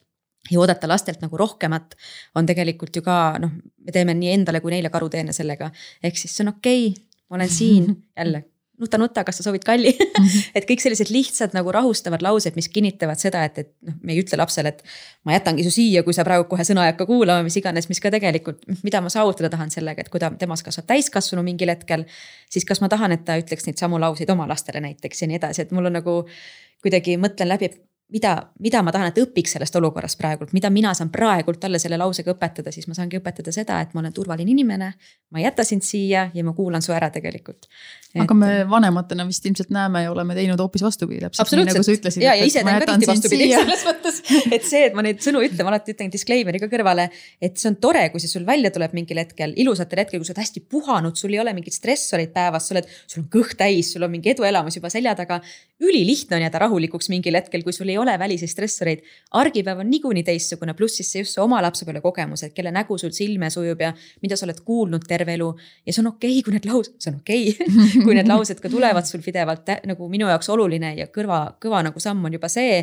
ja oodata lastelt nagu rohkemat on tegelikult ju ka noh, me teeme nii endale kui neile karuteene sellega. ehk siis see on okei okay,, ma olen siin jälle nuta, nuta, kas sa soovid kalli mm. -hmm. et kõik sellised lihtsad nagu rahustavad laused, mis kinnitavad seda, et, et noh, me ei ütle lapsele, et ma jätangi su siia, kui sa praegu kohe sõna ei hakka kuulama, mis iganes, mis ka tegelikult, mida ma saavutada tahan sellega, et kui ta, temas kasvab täiskasvanu mingil hetkel. siis kas ma tahan, et ta ütleks neid samu lauseid oma lastele näiteks ja nii edasi, et mul on nagu kuidagi mõtlen läbi, et mida, mida ma tahan, et õpiks sellest olukorrast praegult, mida mina saan praegult talle selle lausega õpetada, siis ma saangi õpetada seda, et ma olen turvaline inimene. Ma ei jäta sind siia ja ma kuulan su ära tegelikult. aga me vanematena vist ilmselt näeme ja oleme teinud hoopis vastupidi, täpselt nii nagu sa ütlesid. ja, ja ise teen ka tihti vastupidi selles mõttes, et see, et ma neid sõnu ütlen, ma alati ütlen disclaimer'i ka kõrvale. et see on tore, kui see sul välja tuleb mingil hetkel, ilusatel hetkel, kui sa oled hästi puhanud, sul ei ole mingit stressorit päevas, sa oled, sul on kõht täis, sul on mingi eduelamus juba selja taga. ülilihtne on jääda rahulikuks mingil hetkel, kui sul ei ole väliseid stressoreid. argipäev on niikuinii teistsugune, pluss siis see just see oma lapsepõlve kogemused, kelle nägu sul silme sujub ja mida sa oled kuulnud terve elu. ja see on okei okay,, kui need laused, see on okei okay, kui need laused ka tulevad sul pidevalt nagu minu jaoks oluline ja kõrva, kõva nagu samm on juba see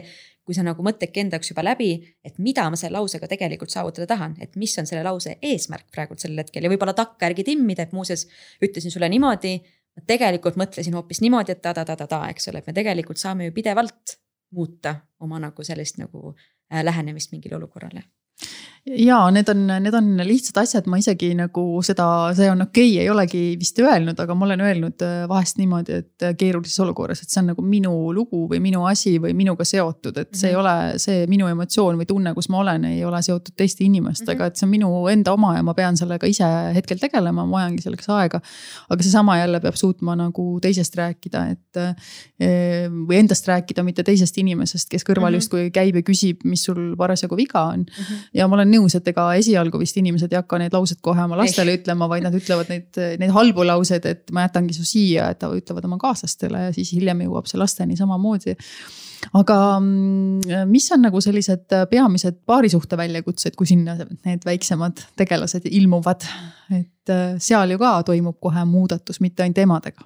kui sa nagu mõtledki enda jaoks juba läbi, et mida ma selle lausega tegelikult saavutada tahan, et mis on selle lause eesmärk praegult sellel hetkel ja võib-olla takkajärgi timmida, et muuseas ütlesin sulle niimoodi. ma tegelikult mõtlesin hoopis niimoodi, et ta-ta-ta-ta-ta, eks ole, et me tegelikult saame ju pidevalt muuta oma nagu sellist nagu äh, lähenemist mingile olukorrale ja need on, need on lihtsad asjad, ma isegi nagu seda, see on okei okay,, ei olegi vist öelnud, aga ma olen öelnud äh, vahest niimoodi, et äh, keerulises olukorras, et see on nagu minu lugu või minu asi või minuga seotud, et see mm -hmm. ei mhm. ole see minu emotsioon või tunne, kus ma olen, ei ole seotud teiste inimestega mm, -hmm. et see on minu enda oma ja ma pean sellega ise hetkel tegelema, ma vajangi selleks aega. aga seesama jälle peab suutma nagu teisest rääkida, et äh, või endast rääkida, mitte teisest inimesest, kes kõrval mm -hmm. justkui käib ja küsib, mis sul parasjagu viga on mm. -hmm. ja ma olen nõus, et ega esialgu vist inimesed ei hakka neid lauseid kohe oma lastele ei. ütlema, vaid nad ütlevad neid, neid halbu lauseid, et ma jätangi su siia, et ütlevad oma kaaslastele ja siis hiljem jõuab see lasteni samamoodi aga mm, mis on nagu sellised peamised paarisuhte väljakutsed, kui sinna need väiksemad tegelased ilmuvad? et äh, seal ju ka toimub kohe muudatus, mitte ainult emadega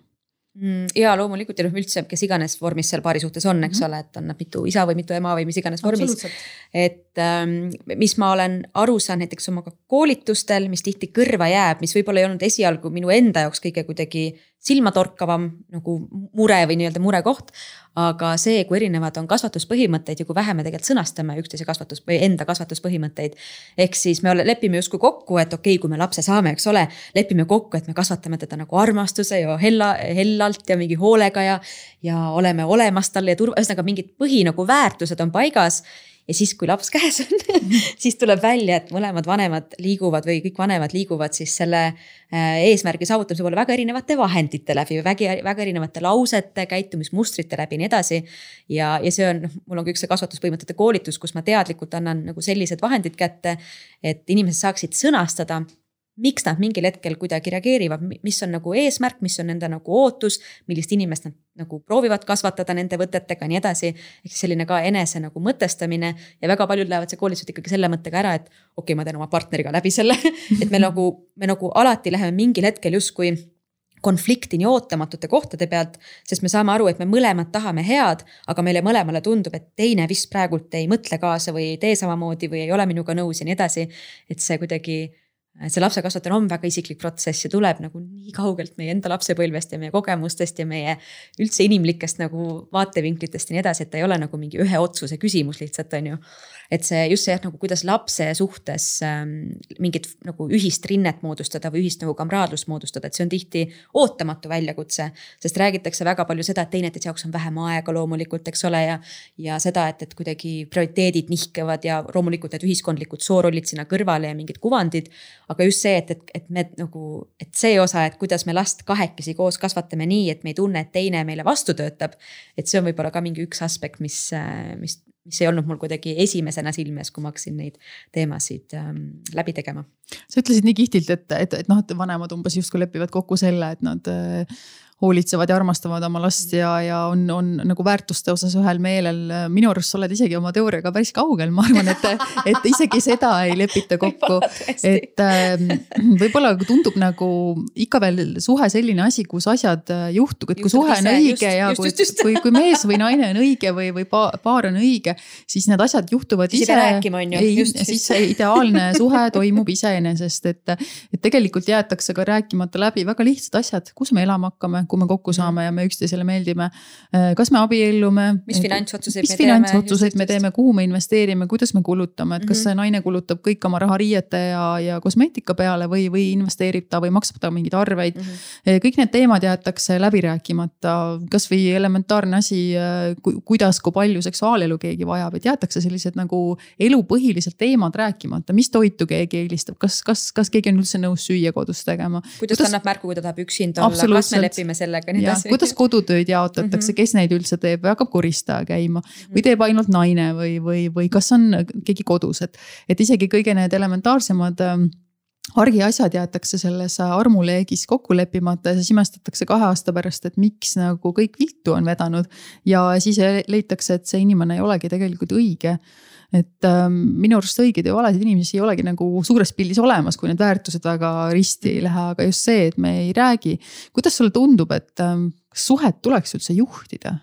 ja loomulikult ja noh, üldse, kes iganes vormis seal paari suhtes on, eks mm -hmm. ole, et on nad mitu isa või mitu ema või mis iganes vormis. et ähm, mis ma olen aru saanud näiteks oma koolitustel, mis tihti kõrva jääb, mis võib-olla ei olnud esialgu minu enda jaoks kõige kuidagi silmatorkavam nagu mure või nii-öelda murekoht. aga see, kui erinevad on kasvatuspõhimõtteid ja kui vähe me tegelikult sõnastame üksteise kasvatus või enda kasvatuspõhimõtteid. ehk siis me lepime justkui kokku, et okei okay,, kui me lapse saame, eks ole, lepime kokku, et me kasvatame teda nagu armastuse ja hella, hellalt ja mingi hoolega ja. ja oleme olemas talle ja turva, ühesõnaga mingid põhi nagu väärtused on paigas ja siis, kui laps käes on siis tuleb välja, et mõlemad vanemad liiguvad või kõik vanemad liiguvad siis selle äh, eesmärgi saavutamise poole väga erinevate vahendite läbi, väga, väga erinevate lausete, käitumismustrite läbi ja nii edasi. ja, ja see on, noh, mul on ka üks see kasvatuspõhimõtete koolitus, kus ma teadlikult annan nagu sellised vahendid kätte, et inimesed saaksid sõnastada miks nad mingil hetkel kuidagi reageerivad, mis on nagu eesmärk, mis on nende nagu ootus, millist inimest nad nagu proovivad kasvatada nende võtetega nii edasi. ehk siis selline ka enese nagu mõtestamine ja väga paljud lähevad see koolitused ikkagi selle mõttega ära, et okei okay,, ma teen oma partneriga läbi selle et me nagu, me nagu alati läheme mingil hetkel justkui konfliktini ootamatute kohtade pealt, sest me saame aru, et me mõlemad tahame head, aga meile mõlemale tundub, et teine vist praegult ei mõtle kaasa või ei tee samamoodi või ei ole minuga nõus ja nii edasi. et see kuidagi see lapse kasvatamine on väga isiklik protsess ja tuleb nagu nii kaugelt meie enda lapsepõlvest ja meie kogemustest ja meie üldse inimlikest nagu vaatevinklitest ja nii edasi, et ta ei ole nagu mingi ühe otsuse küsimus lihtsalt, on ju. et see just see jah, nagu kuidas lapse suhtes ähm, mingit nagu ühist rinnet moodustada või ühist nagu kamraadlust moodustada, et see on tihti ootamatu väljakutse. sest räägitakse väga palju seda, et teineteise jaoks on vähem aega loomulikult, eks ole, ja. ja seda, et, et kuidagi prioriteedid nihkevad ja loomulikult need ühiskondlikud soorollid sinna kõrvale ja mingid kuvandid aga just see, et, et, et me nagu, et see osa, et kuidas me last kahekesi koos kasvatame nii, et me ei tunne, et teine meile vastu töötab. et see on võib-olla ka mingi üks aspekt, mis, mis, mis ei olnud mul kuidagi esimesena silme ees, kui ma hakkasin neid teemasid ähm, läbi tegema. sa ütlesid nii kihvtilt, et, et, et noh, et vanemad umbes justkui lepivad kokku selle, et nad äh, hoolitsevad ja armastavad oma last ja, ja on, on nagu väärtuste osas ühel meelel. minu arust sa oled isegi oma teooriaga päris kaugel, ma arvan, et, et isegi seda ei lepita kokku. et ähm, võib-olla tundub nagu ikka veel suhe selline asi, kus asjad äh, juhtuvad, et kui suhe on õige just, ja just, kui, just, kui, kui mees või naine on õige või, või paar on õige, siis need asjad juhtuvad ise. ei, siis see ideaalne suhe toimub iseenesest, et, et tegelikult jäetakse ka rääkimata läbi väga lihtsad asjad, kus me elama hakkame kui me kokku saame ja me üksteisele meeldime. kas me abiellume? mis finantsotsuseid me teeme? mis finantsotsuseid me teeme, kuhu me investeerime, kuidas me kulutame, et kas mhm. see naine kulutab kõik oma raha riiete ja, ja kosmeetika peale või, või investeerib ta või maksab ta mingeid arveid mm. -hmm. kõik need teemad jäetakse läbi rääkimata, kasvõi elementaarne asi, kuidas, kui palju seksuaalelu keegi vajab, et jäetakse sellised nagu elupõhilised teemad rääkimata, mis toitu keegi eelistab, kas, kas, kas keegi on üldse nõus süüa kodus tegema. kuidas, ta annab märku, kui ta tahab üksinda olla, kas me lepime sellega, nii edasi. kuidas kodutööd jaotatakse mm, -hmm. kes neid üldse teeb või hakkab koristaja käima või teeb ainult naine või, või, või kas on keegi kodus, et, et isegi kõige need elementaarsemad ähm, argiasjad jäetakse selles armuleegis kokku leppimata ja siis imestatakse kahe aasta pärast, et miks nagu kõik viltu on vedanud. ja siis leitakse, et see inimene ei olegi tegelikult õige. Et ähm, minu arust õigeid ja valesid inimesi ei olegi nagu suures pildis olemas, kui need väärtused väga risti ei lähe, aga just see, et me ei räägi. kuidas sulle tundub, et ähm, kas suhet tuleks üldse juhtida?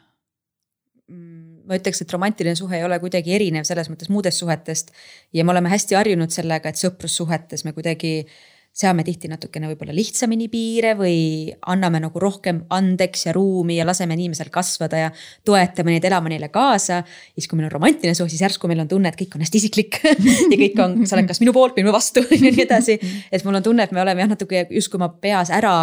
ma ütleks, et romantiline suhe ei ole kuidagi erinev selles mõttes muudest suhetest. ja me oleme hästi harjunud sellega, et sõprussuhetes me kuidagi seame tihti natukene võib-olla lihtsamini piire või anname nagu rohkem andeks ja ruumi ja laseme inimesel kasvada ja toetame neid elama neile kaasa. siis, kui meil on romantiline suhe, siis järsku meil on tunne, et kõik on hästi isiklik ja kõik on, sa oled kas minu poolt või minu vastu ja nii edasi. et mul on tunne, et me oleme jah, natuke justkui oma peas ära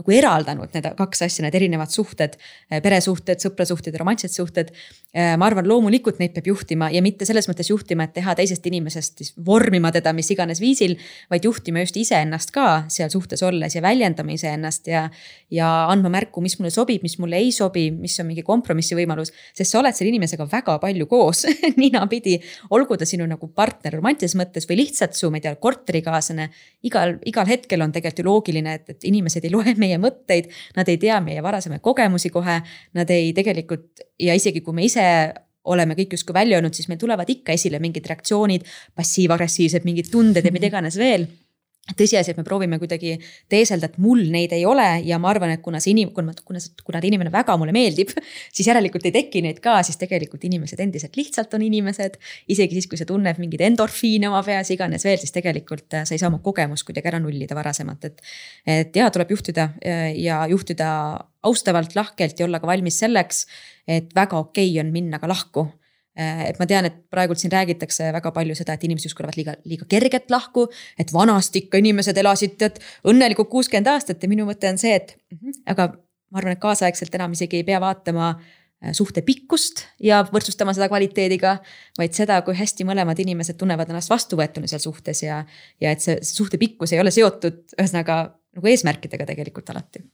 nagu eraldanud need kaks asja, need erinevad suhted, peresuhted, sõprasuhted ja romantilised suhted. Eh, ma arvan, loomulikult neid peab juhtima ja mitte selles mõttes juhtima, et teha teisest inimesest siis vormima teda mis iganes viisil, vaid juhtima just iseennast ka seal suhtes olles ja väljendama iseennast ja, ja andma märku, mis mulle sobib, mis mulle ei sobi, mis on mingi kompromissi võimalus. sest sa oled selle inimesega väga palju koos ninapidi, olgu ta sinu nagu partner romantilises mõttes või lihtsalt su, ma ei tea, korterikaaslane. igal, igal hetkel on tegelikult ju loogiline, et, et inimesed ei loe meie mõtteid, nad ei tea meie varasemaid kogemusi kohe, nad ei tegelikult ja isegi kui me ise oleme kõik justkui välja öelnud, siis meil tulevad ikka esile mingid reaktsioonid, passiiv-agressiivsed, mingid tunded ja mida iganes veel tõsiasi, et me proovime kuidagi teeselda, et mul neid ei ole ja ma arvan, et kuna see inim-, kuna, kuna, kuna ta inimene väga mulle meeldib, siis järelikult ei teki neid ka, siis tegelikult inimesed endiselt lihtsalt on inimesed. isegi siis, kui sa tunned mingeid endorfiine oma peas, iganes veel, siis tegelikult äh, sa ei saa oma kogemust kuidagi ära nullida varasemalt, et. et ja tuleb juhtida äh, ja juhtida austavalt, lahkelt ja olla ka valmis selleks, et väga okei okay on minna ka lahku et ma tean, et praegult siin räägitakse väga palju seda, et inimesed justkui lähevad liiga, liiga kergelt lahku. et vanasti ikka inimesed elasid tead õnnelikult kuuskümmend aastat ja minu mõte on see, et mhm, aga ma arvan, et kaasaegselt enam isegi ei pea vaatama äh, suhte pikkust ja võrdsustama seda kvaliteediga. vaid seda, kui hästi mõlemad inimesed tunnevad ennast vastuvõetuna seal suhtes ja, ja et see, see suhte pikkus ei ole seotud ühesõnaga nagu eesmärkidega tegelikult alati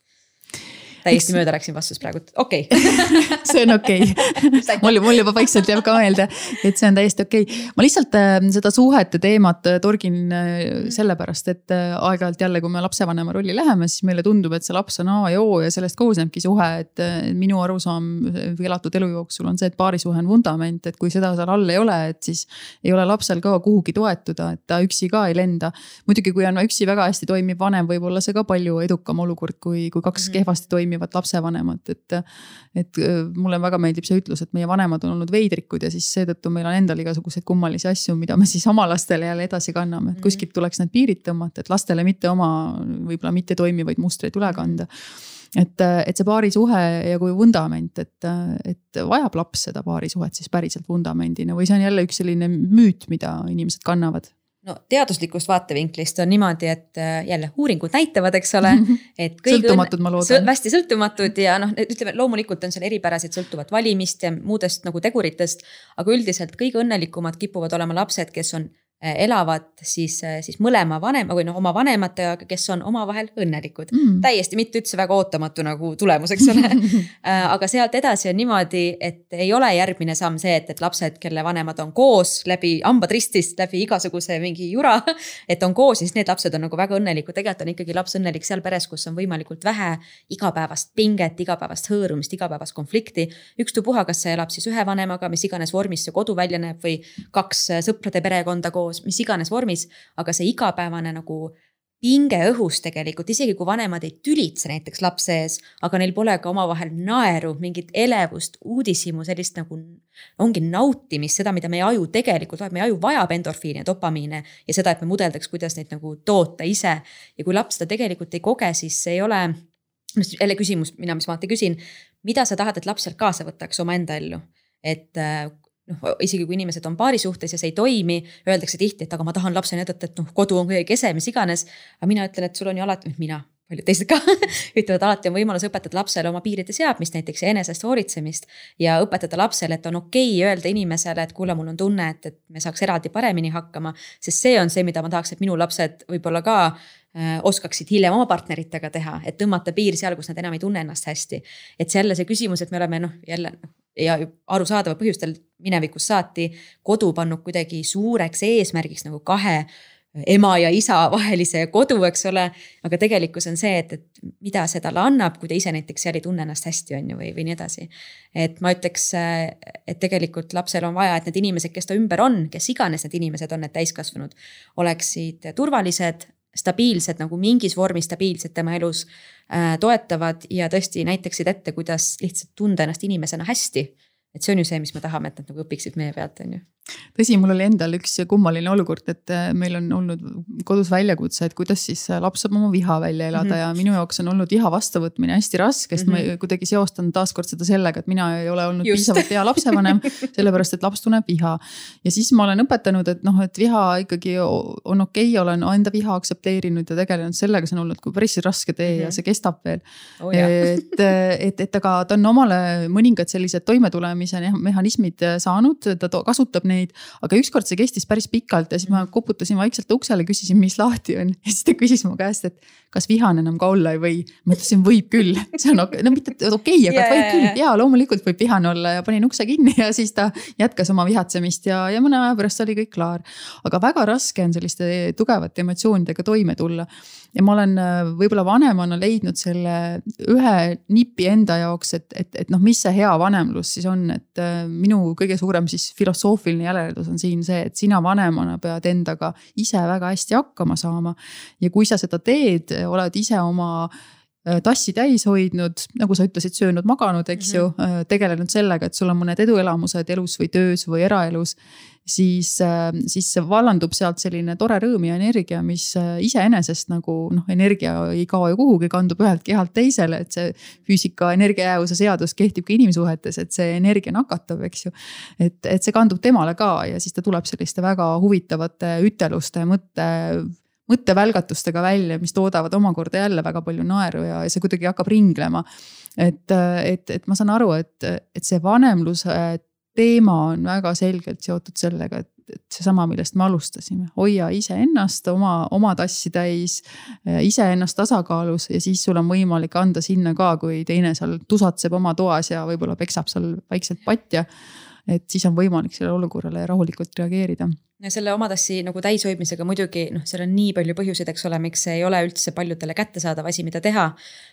täiesti mööda läksin vastust praegu, okei okay. see on okei okay. mul, mul juba vaikselt jääb ka meelde, et see on täiesti okei okay.. ma lihtsalt äh, seda suhete teemat äh, torgin äh, sellepärast, et aeg-ajalt jälle, kui me lapsevanema rolli läheme, siis meile tundub, et see laps on A ja O ja sellest koosnebki suhe, et minu arusaam elatud elu jooksul on see, et paarisuhe on vundament, et kui seda seal all ei ole, et siis ei ole lapsel ka kuhugi toetuda, et ta üksi ka ei lenda. muidugi, kui on üksi väga hästi toimiv vanem, võib olla see ka palju edukam olukord, kui, kui kaks mm -hmm. kehvasti toimivat toimivat lapsevanemat, et. et äh, mulle väga meeldib see ütlus, et meie vanemad on olnud veidrikud ja siis seetõttu meil on endal igasuguseid kummalisi asju, mida me siis oma lastele jälle edasi kanname, et mhm. kuskilt tuleks need piirid tõmmata, et lastele mitte oma võib-olla mitte toimivaid mustreid üle kanda et, et see paarisuhe ja kui vundament, et, et vajab laps seda paarisuhet siis päriselt vundamendina või see on jälle üks selline müüt, mida inimesed kannavad no teaduslikust vaatevinklist on niimoodi, et äh, jälle uuringud näitavad, eks ole, et. sõltumatud, ma loodan. hästi sõltumatud ja noh, ütleme loomulikult on seal eripärasid sõltuvat valimist ja muudest nagu teguritest. aga üldiselt kõige õnnelikumad kipuvad olema lapsed, kes on elavad siis, äh, siis mõlema vanema või noh, oma vanematega, kes on omavahel õnnelikud mm.. täiesti mitte üldse väga ootamatu nagu tulemus, eks ole äh, aga sealt edasi on niimoodi, et ei ole järgmine samm see, et, et lapsed, kelle vanemad on koos läbi hambad ristist, läbi igasuguse mingi jura. et on koos, siis need lapsed on nagu väga õnnelikud, tegelikult on ikkagi laps õnnelik seal peres, kus on võimalikult vähe igapäevast pinget, igapäevast hõõrumist, igapäevast konflikti. ükstapuha, kas see elab siis ühe vanemaga, mis iganes vormis see kodu välja näeb või kaks sõprade perekonda koos koos, mis iganes vormis, aga see igapäevane nagu pinge õhus tegelikult, isegi kui vanemad ei tülitse näiteks lapse ees, aga neil pole ka omavahel naeru, mingit elevust, uudishimu, sellist nagu ongi nautimist, seda, mida meie aju tegelikult vajab, meie aju vajab endorfiine, dopamiine ja seda, et me mudeldaks, kuidas neid nagu toota ise. ja kui laps seda tegelikult ei koge, siis ei ole jälle küsimus, mina, mis ma alati küsin, mida sa tahad, et laps sealt kaasa võtaks omaenda ellu? et äh, noh, isegi kui inimesed on paarisuhtes ja see ei toimi, öeldakse tihti, et aga ma tahan lapsele näidata, et noh, kodu on kuidagi kese, mis iganes. aga mina ütlen, et sul on ju alati, mina, paljud teised ka ütlevad alati on võimalus õpetada lapsele oma piiride seadmist näiteks enesest hoolitsemist. ja õpetada lapsele, et on okei okay öelda inimesele, et kuule, mul on tunne, et, et me saaks eraldi paremini hakkama. sest see on see, mida ma tahaks, et minu lapsed võib-olla ka Äh, oskaksid hiljem oma partneritega teha, et tõmmata piir seal, kus nad enam ei tunne ennast hästi. et jälle see küsimus, et me oleme noh, jälle noh ja arusaadaval põhjustel minevikus saati kodu pannud kuidagi suureks eesmärgiks nagu kahe ema ja isa vahelise kodu, eks ole. aga tegelikkus on see, et, et mida see talle annab, kui ta ise näiteks seal ei tunne ennast hästi, on ju, või, või nii edasi. et ma ütleks, et tegelikult lapsel on vaja, et need inimesed, kes ta ümber on, kes iganes need inimesed on, need täiskasvanud, oleksid turvalised, stabiilsed nagu mingis vormis stabiilsed tema elus äh,, toetavad ja tõesti näitaksid ette, kuidas lihtsalt tunda ennast inimesena hästi. Et see on ju see, mis me tahame, et nad nagu õpiksid meie pealt, on ju tõsi, mul oli endal üks kummaline olukord, et äh, meil on olnud kodus väljakutse, et kuidas siis äh, laps saab oma viha välja elada mm -hmm. ja minu jaoks on olnud viha vastuvõtmine hästi raske, sest mm -hmm. ma mhm. kuidagi seostan taaskord seda sellega, et mina ei ole olnud Just. piisavalt hea lapsevanem. sellepärast, et laps tunneb viha ja siis ma olen õpetanud, et noh, et viha ikkagi on okei okay,, olen enda viha aktsepteerinud ja tegelenud sellega, see on olnud päris raske tee mm -hmm. ja mhm. see kestab veel oh,. et, et, et aga ta on omale mõningad sellised toimetulemise mehhanismid saanud, ta kasutab neid aga ükskord see kestis päris pikalt ja siis ma koputasin vaikselt uksele, küsisin, mis lahti on. Ja siis ta küsis mu käest, et kas vihane enam ka olla ei või. ma ütlesin, võib küll, see on okei, no mitte okei okay,, aga yeah, võib küll. ja loomulikult võib vihane olla ja panin ukse kinni ja siis ta jätkas oma vihatsemist ja, ja mõne aja pärast oli kõik klaar. aga väga raske on selliste tugevate emotsioonidega toime tulla ja ma olen äh, võib-olla vanemana leidnud selle ühe nipi enda jaoks, et, et, et noh, mis see hea vanemlus siis on, et äh, minu kõige suurem siis filosoofiline järeldus on siin see, et sina vanemana pead endaga ise väga hästi hakkama saama. ja kui sa seda teed, oled ise oma tassi täis hoidnud, nagu sa ütlesid, söönud, maganud, eks mm -hmm. ju, tegelenud sellega, et sul on mõned eduelamused elus või töös või eraelus siis, äh, siis vallandub sealt selline tore rõõm ja energia, mis äh, iseenesest nagu noh, energia ei kao ju kuhugi, kandub ühelt kehalt teisele, et see füüsika energiajäävuse seadus kehtib ka inimsuhetes, et see energia nakatab, eks ju. et, et see kandub temale ka ja siis ta tuleb selliste väga huvitavate üteluste, mõtte mõttevälgatustega välja, mis toodavad omakorda jälle väga palju naeru ja see kuidagi hakkab ringlema. et, et, et ma saan aru, et, et see vanemluse teema on väga selgelt seotud sellega, et, et seesama, millest me alustasime, hoia iseennast oma, oma tassi täis, iseennast tasakaalus ja siis sul on võimalik anda sinna ka, kui teine seal tusatseb oma toas ja võib-olla peksab seal vaikselt patja. et siis on võimalik sellele olukorrale rahulikult reageerida ja selle oma tassi nagu täishoidmisega muidugi noh, seal on nii palju põhjuseid, eks ole, miks see ei ole üldse paljudele kättesaadav asi, mida teha.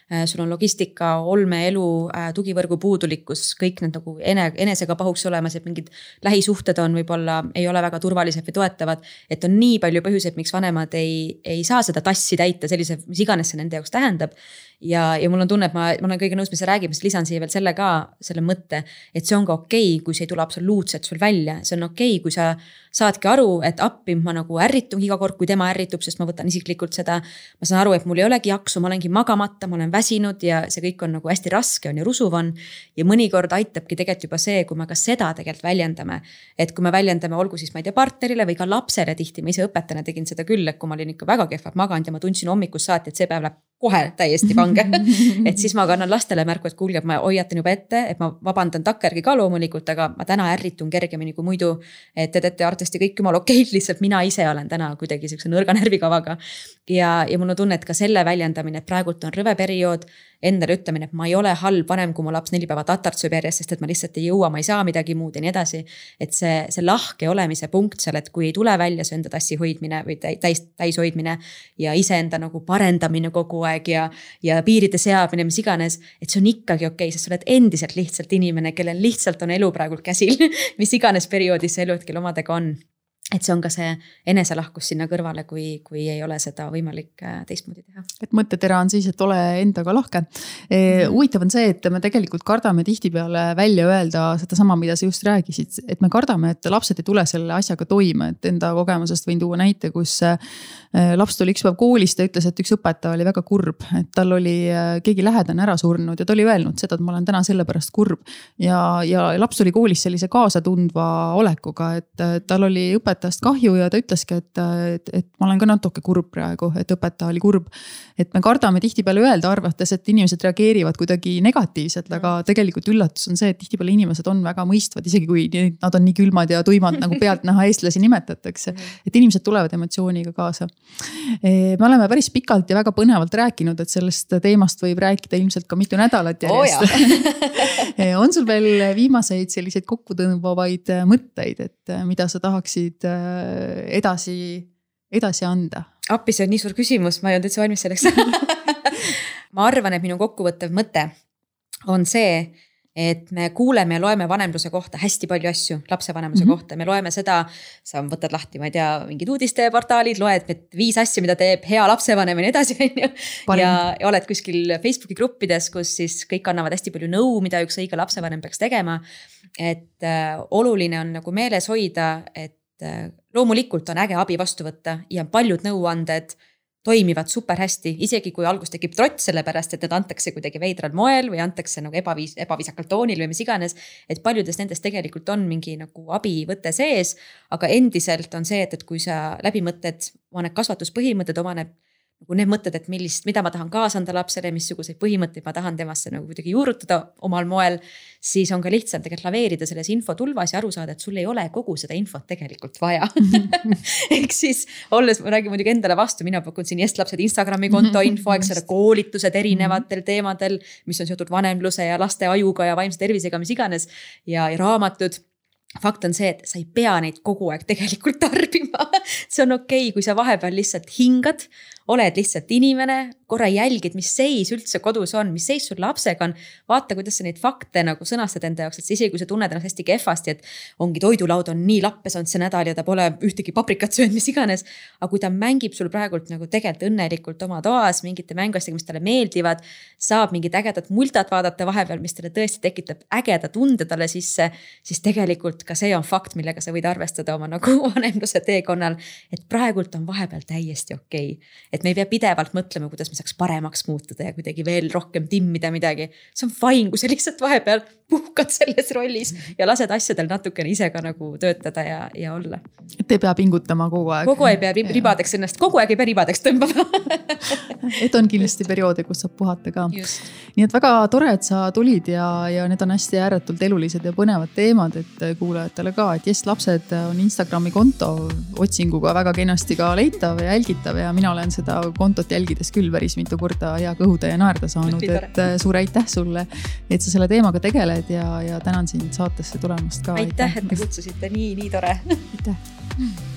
Äh, sul on logistika, olmeelu, äh, tugivõrgu puudulikkus, kõik need nagu ene, enesega pahuks olemas, et mingid lähisuhted on võib-olla, ei ole väga turvalised või toetavad. et on nii palju põhjuseid, miks vanemad ei, ei saa seda tassi täita sellise, mis iganes see nende jaoks tähendab ja, ja mul on tunne, et ma, ma olen kõige nõus, mis sa räägid, ma lihtsalt lisan siia veel selle ka, selle mõtte, et see on ka okei okay,, kui see ei tule absoluutselt sul välja, see on okei okay,, kui sa saadki aru, et appi ma nagu ärritun iga kord, kui tema ärritub, sest ma võtan isiklikult seda. ma saan aru, et mul ei olegi jaksu, ma olengi magamata, ma olen väsinud ja see kõik on nagu hästi raske on ja rusuv on. ja mõnikord aitabki tegelikult juba see, kui me ka seda tegelikult väljendame. et kui me väljendame, olgu siis ma ei tea partnerile või ka lapsele tihti, ma ise õpetajana tegin seda küll, et kui ma olin ikka väga kehvalt maganud ja ma tundsin hommikust saati, et see päev läheb kohe täiesti pange et siis ma kannan lastele märku, et kuulge, ma hoiatan juba ette, et ma vabandan takkajärgi ka loomulikult, aga ma täna ärritun kergemini kui muidu. et te teete arvatavasti kõik jumala okeid, lihtsalt mina ise olen täna kuidagi siukse nõrga närvikavaga. ja, ja mul on tunne, et ka selle väljendamine, et praegult on rõve periood endale ütlemine, et ma ei ole halb vanem, kui mu laps neli päeva tatart sööb järjest, sest et ma lihtsalt ei jõua, ma ei saa midagi muud ja nii edasi. et see, see lahke olemise punkt seal, et kui ei tule välja see enda tassi hoidmine või täis, täis hoidmine. ja iseenda nagu parendamine kogu aeg ja, ja piiride seadmine, mis iganes. et see on ikkagi okei okay,, sest sa oled endiselt lihtsalt inimene, kellel lihtsalt on elu praegu käsil mis iganes perioodis see eluhetkel omadega on et see on ka see eneselahkus sinna kõrvale, kui, kui ei ole seda võimalik äh, teistmoodi teha. et mõttetera on siis, et ole endaga lahke e,. huvitav on see, et me tegelikult kardame tihtipeale välja öelda sedasama, mida sa just rääkisid, et me kardame, et lapsed ei tule selle asjaga toime, et enda kogemusest võin tuua näite, kus äh, laps tuli üks päev koolist ja ütles, et üks õpetaja oli väga kurb, et tal oli äh, keegi lähedane ära surnud ja ta oli öelnud seda, et ma olen täna sellepärast kurb. ja, ja laps tuli koolis sellise kaasatundva olekuga, et tal oli õpetaja õpetajast kahju ja ta ütleski, et, et, et ma olen ka natuke kurb praegu, et õpetaja oli kurb. et me kardame tihtipeale öelda, arvates, et inimesed reageerivad kuidagi negatiivselt, aga tegelikult üllatus on see, et tihtipeale inimesed on väga mõistvad, isegi kui nad on nii külmad ja tuimad nagu pealtnäha eestlasi nimetatakse. Et inimesed tulevad emotsiooniga kaasa. E, me oleme päris pikalt ja väga põnevalt rääkinud, et sellest teemast võib rääkida ilmselt ka mitu nädalat järjest oh. on sul veel viimaseid selliseid kokkutõmbavaid mõtteid, et mida sa tahaksid Äh, edasi, edasi anda? appi, see on nii suur küsimus, ma ei olnud üldse valmis selleks ma arvan, et minu kokkuvõttev mõte on see, et me kuuleme ja loeme vanemluse kohta hästi palju asju, lapsevanemluse mm -hmm. kohta, me loeme seda. sa võtad lahti, ma ei tea, mingid uudisteportaalid, loed viis asju, mida teeb hea lapsevanem ja nii edasi, on ju. ja, oled kuskil Facebooki gruppides, kus siis kõik annavad hästi palju nõu, mida üks õige lapsevanem peaks tegema. et äh, oluline on nagu meeles hoida, et loomulikult on äge abi vastu võtta ja paljud nõuanded toimivad super hästi, isegi kui alguses tekib trots, sellepärast et need antakse kuidagi veidral moel või antakse nagu ebaviis, ebaviisakal toonil või mis iganes. et paljudes nendest tegelikult on mingi nagu abivõte sees, aga endiselt on see, et, et kui sa läbi mõtled oma need kasvatuspõhimõtted, oma need nagu need mõtted, et millist, mida ma tahan kaasa anda lapsele, missuguseid põhimõtteid ma tahan temasse nagu kuidagi juurutada omal moel. siis on ka lihtsam tegelikult laveerida selles infotulvas ja aru saada, et sul ei ole kogu seda infot tegelikult vaja. Ehk siis olles, ma räägin muidugi endale vastu, mina pakun siin Yes lapsed Instagrami konto info, eks ole, koolitused erinevatel teemadel, mis on seotud vanemluse ja laste ajuga ja vaimse tervisega, mis iganes ja, ja raamatud fakt on see, et sa ei pea neid kogu aeg tegelikult tarbima. See on okei okay,, kui sa vahepeal lihtsalt hingad, oled lihtsalt inimene, korra jälgid, mis seis üldse kodus on, mis seis sul lapsega on. vaata, kuidas sa neid fakte nagu sõnastad enda jaoks, et isegi kui sa tunned ennast hästi kehvasti, et ongi toidulaud on nii lappes olnud see nädal ja ta pole ühtegi paprikat söönud, mis iganes. aga kui ta mängib sul praegult nagu tegelikult õnnelikult oma toas mingite mänguasjadega, mis talle meeldivad. saab mingit ägedat multat vaadata vahepeal, mis talle tõesti tekitab ägeda tunde talle sisse, siis tegelikult ka see on fakt, millega sa võid arvestada oma nagu vanemluse teekonnal. et praegult on vahepeal täiesti okei okay et me ei pea pidevalt mõtlema, kuidas me saaks paremaks muutuda ja kuidagi veel rohkem timmida midagi. see on fine, kui sa lihtsalt vahepeal puhkad selles rollis ja lased asjadel natukene ise ka nagu töötada ja, ja olla. et ei pea pingutama kogu aeg. kogu aeg ei pea ribadeks ennast, kogu aeg ei pea ribadeks tõmbama et on kindlasti perioode, kus saab puhata ka. nii et väga tore, et sa tulid ja, ja need on hästi ääretult elulised ja põnevad teemad, et kuulajatele ka, et Jess lapsed on Instagrami konto otsinguga väga kenasti ka leitav ja jälgitav ja mina olen seda seda kontot jälgides küll päris mitu korda hea kõhuda ja naerda saanud, et äh, suur aitäh sulle, et sa selle teemaga tegeled ja, ja tänan sind saatesse tulemast ka. aitäh, et te kutsusite, nii, nii tore. aitäh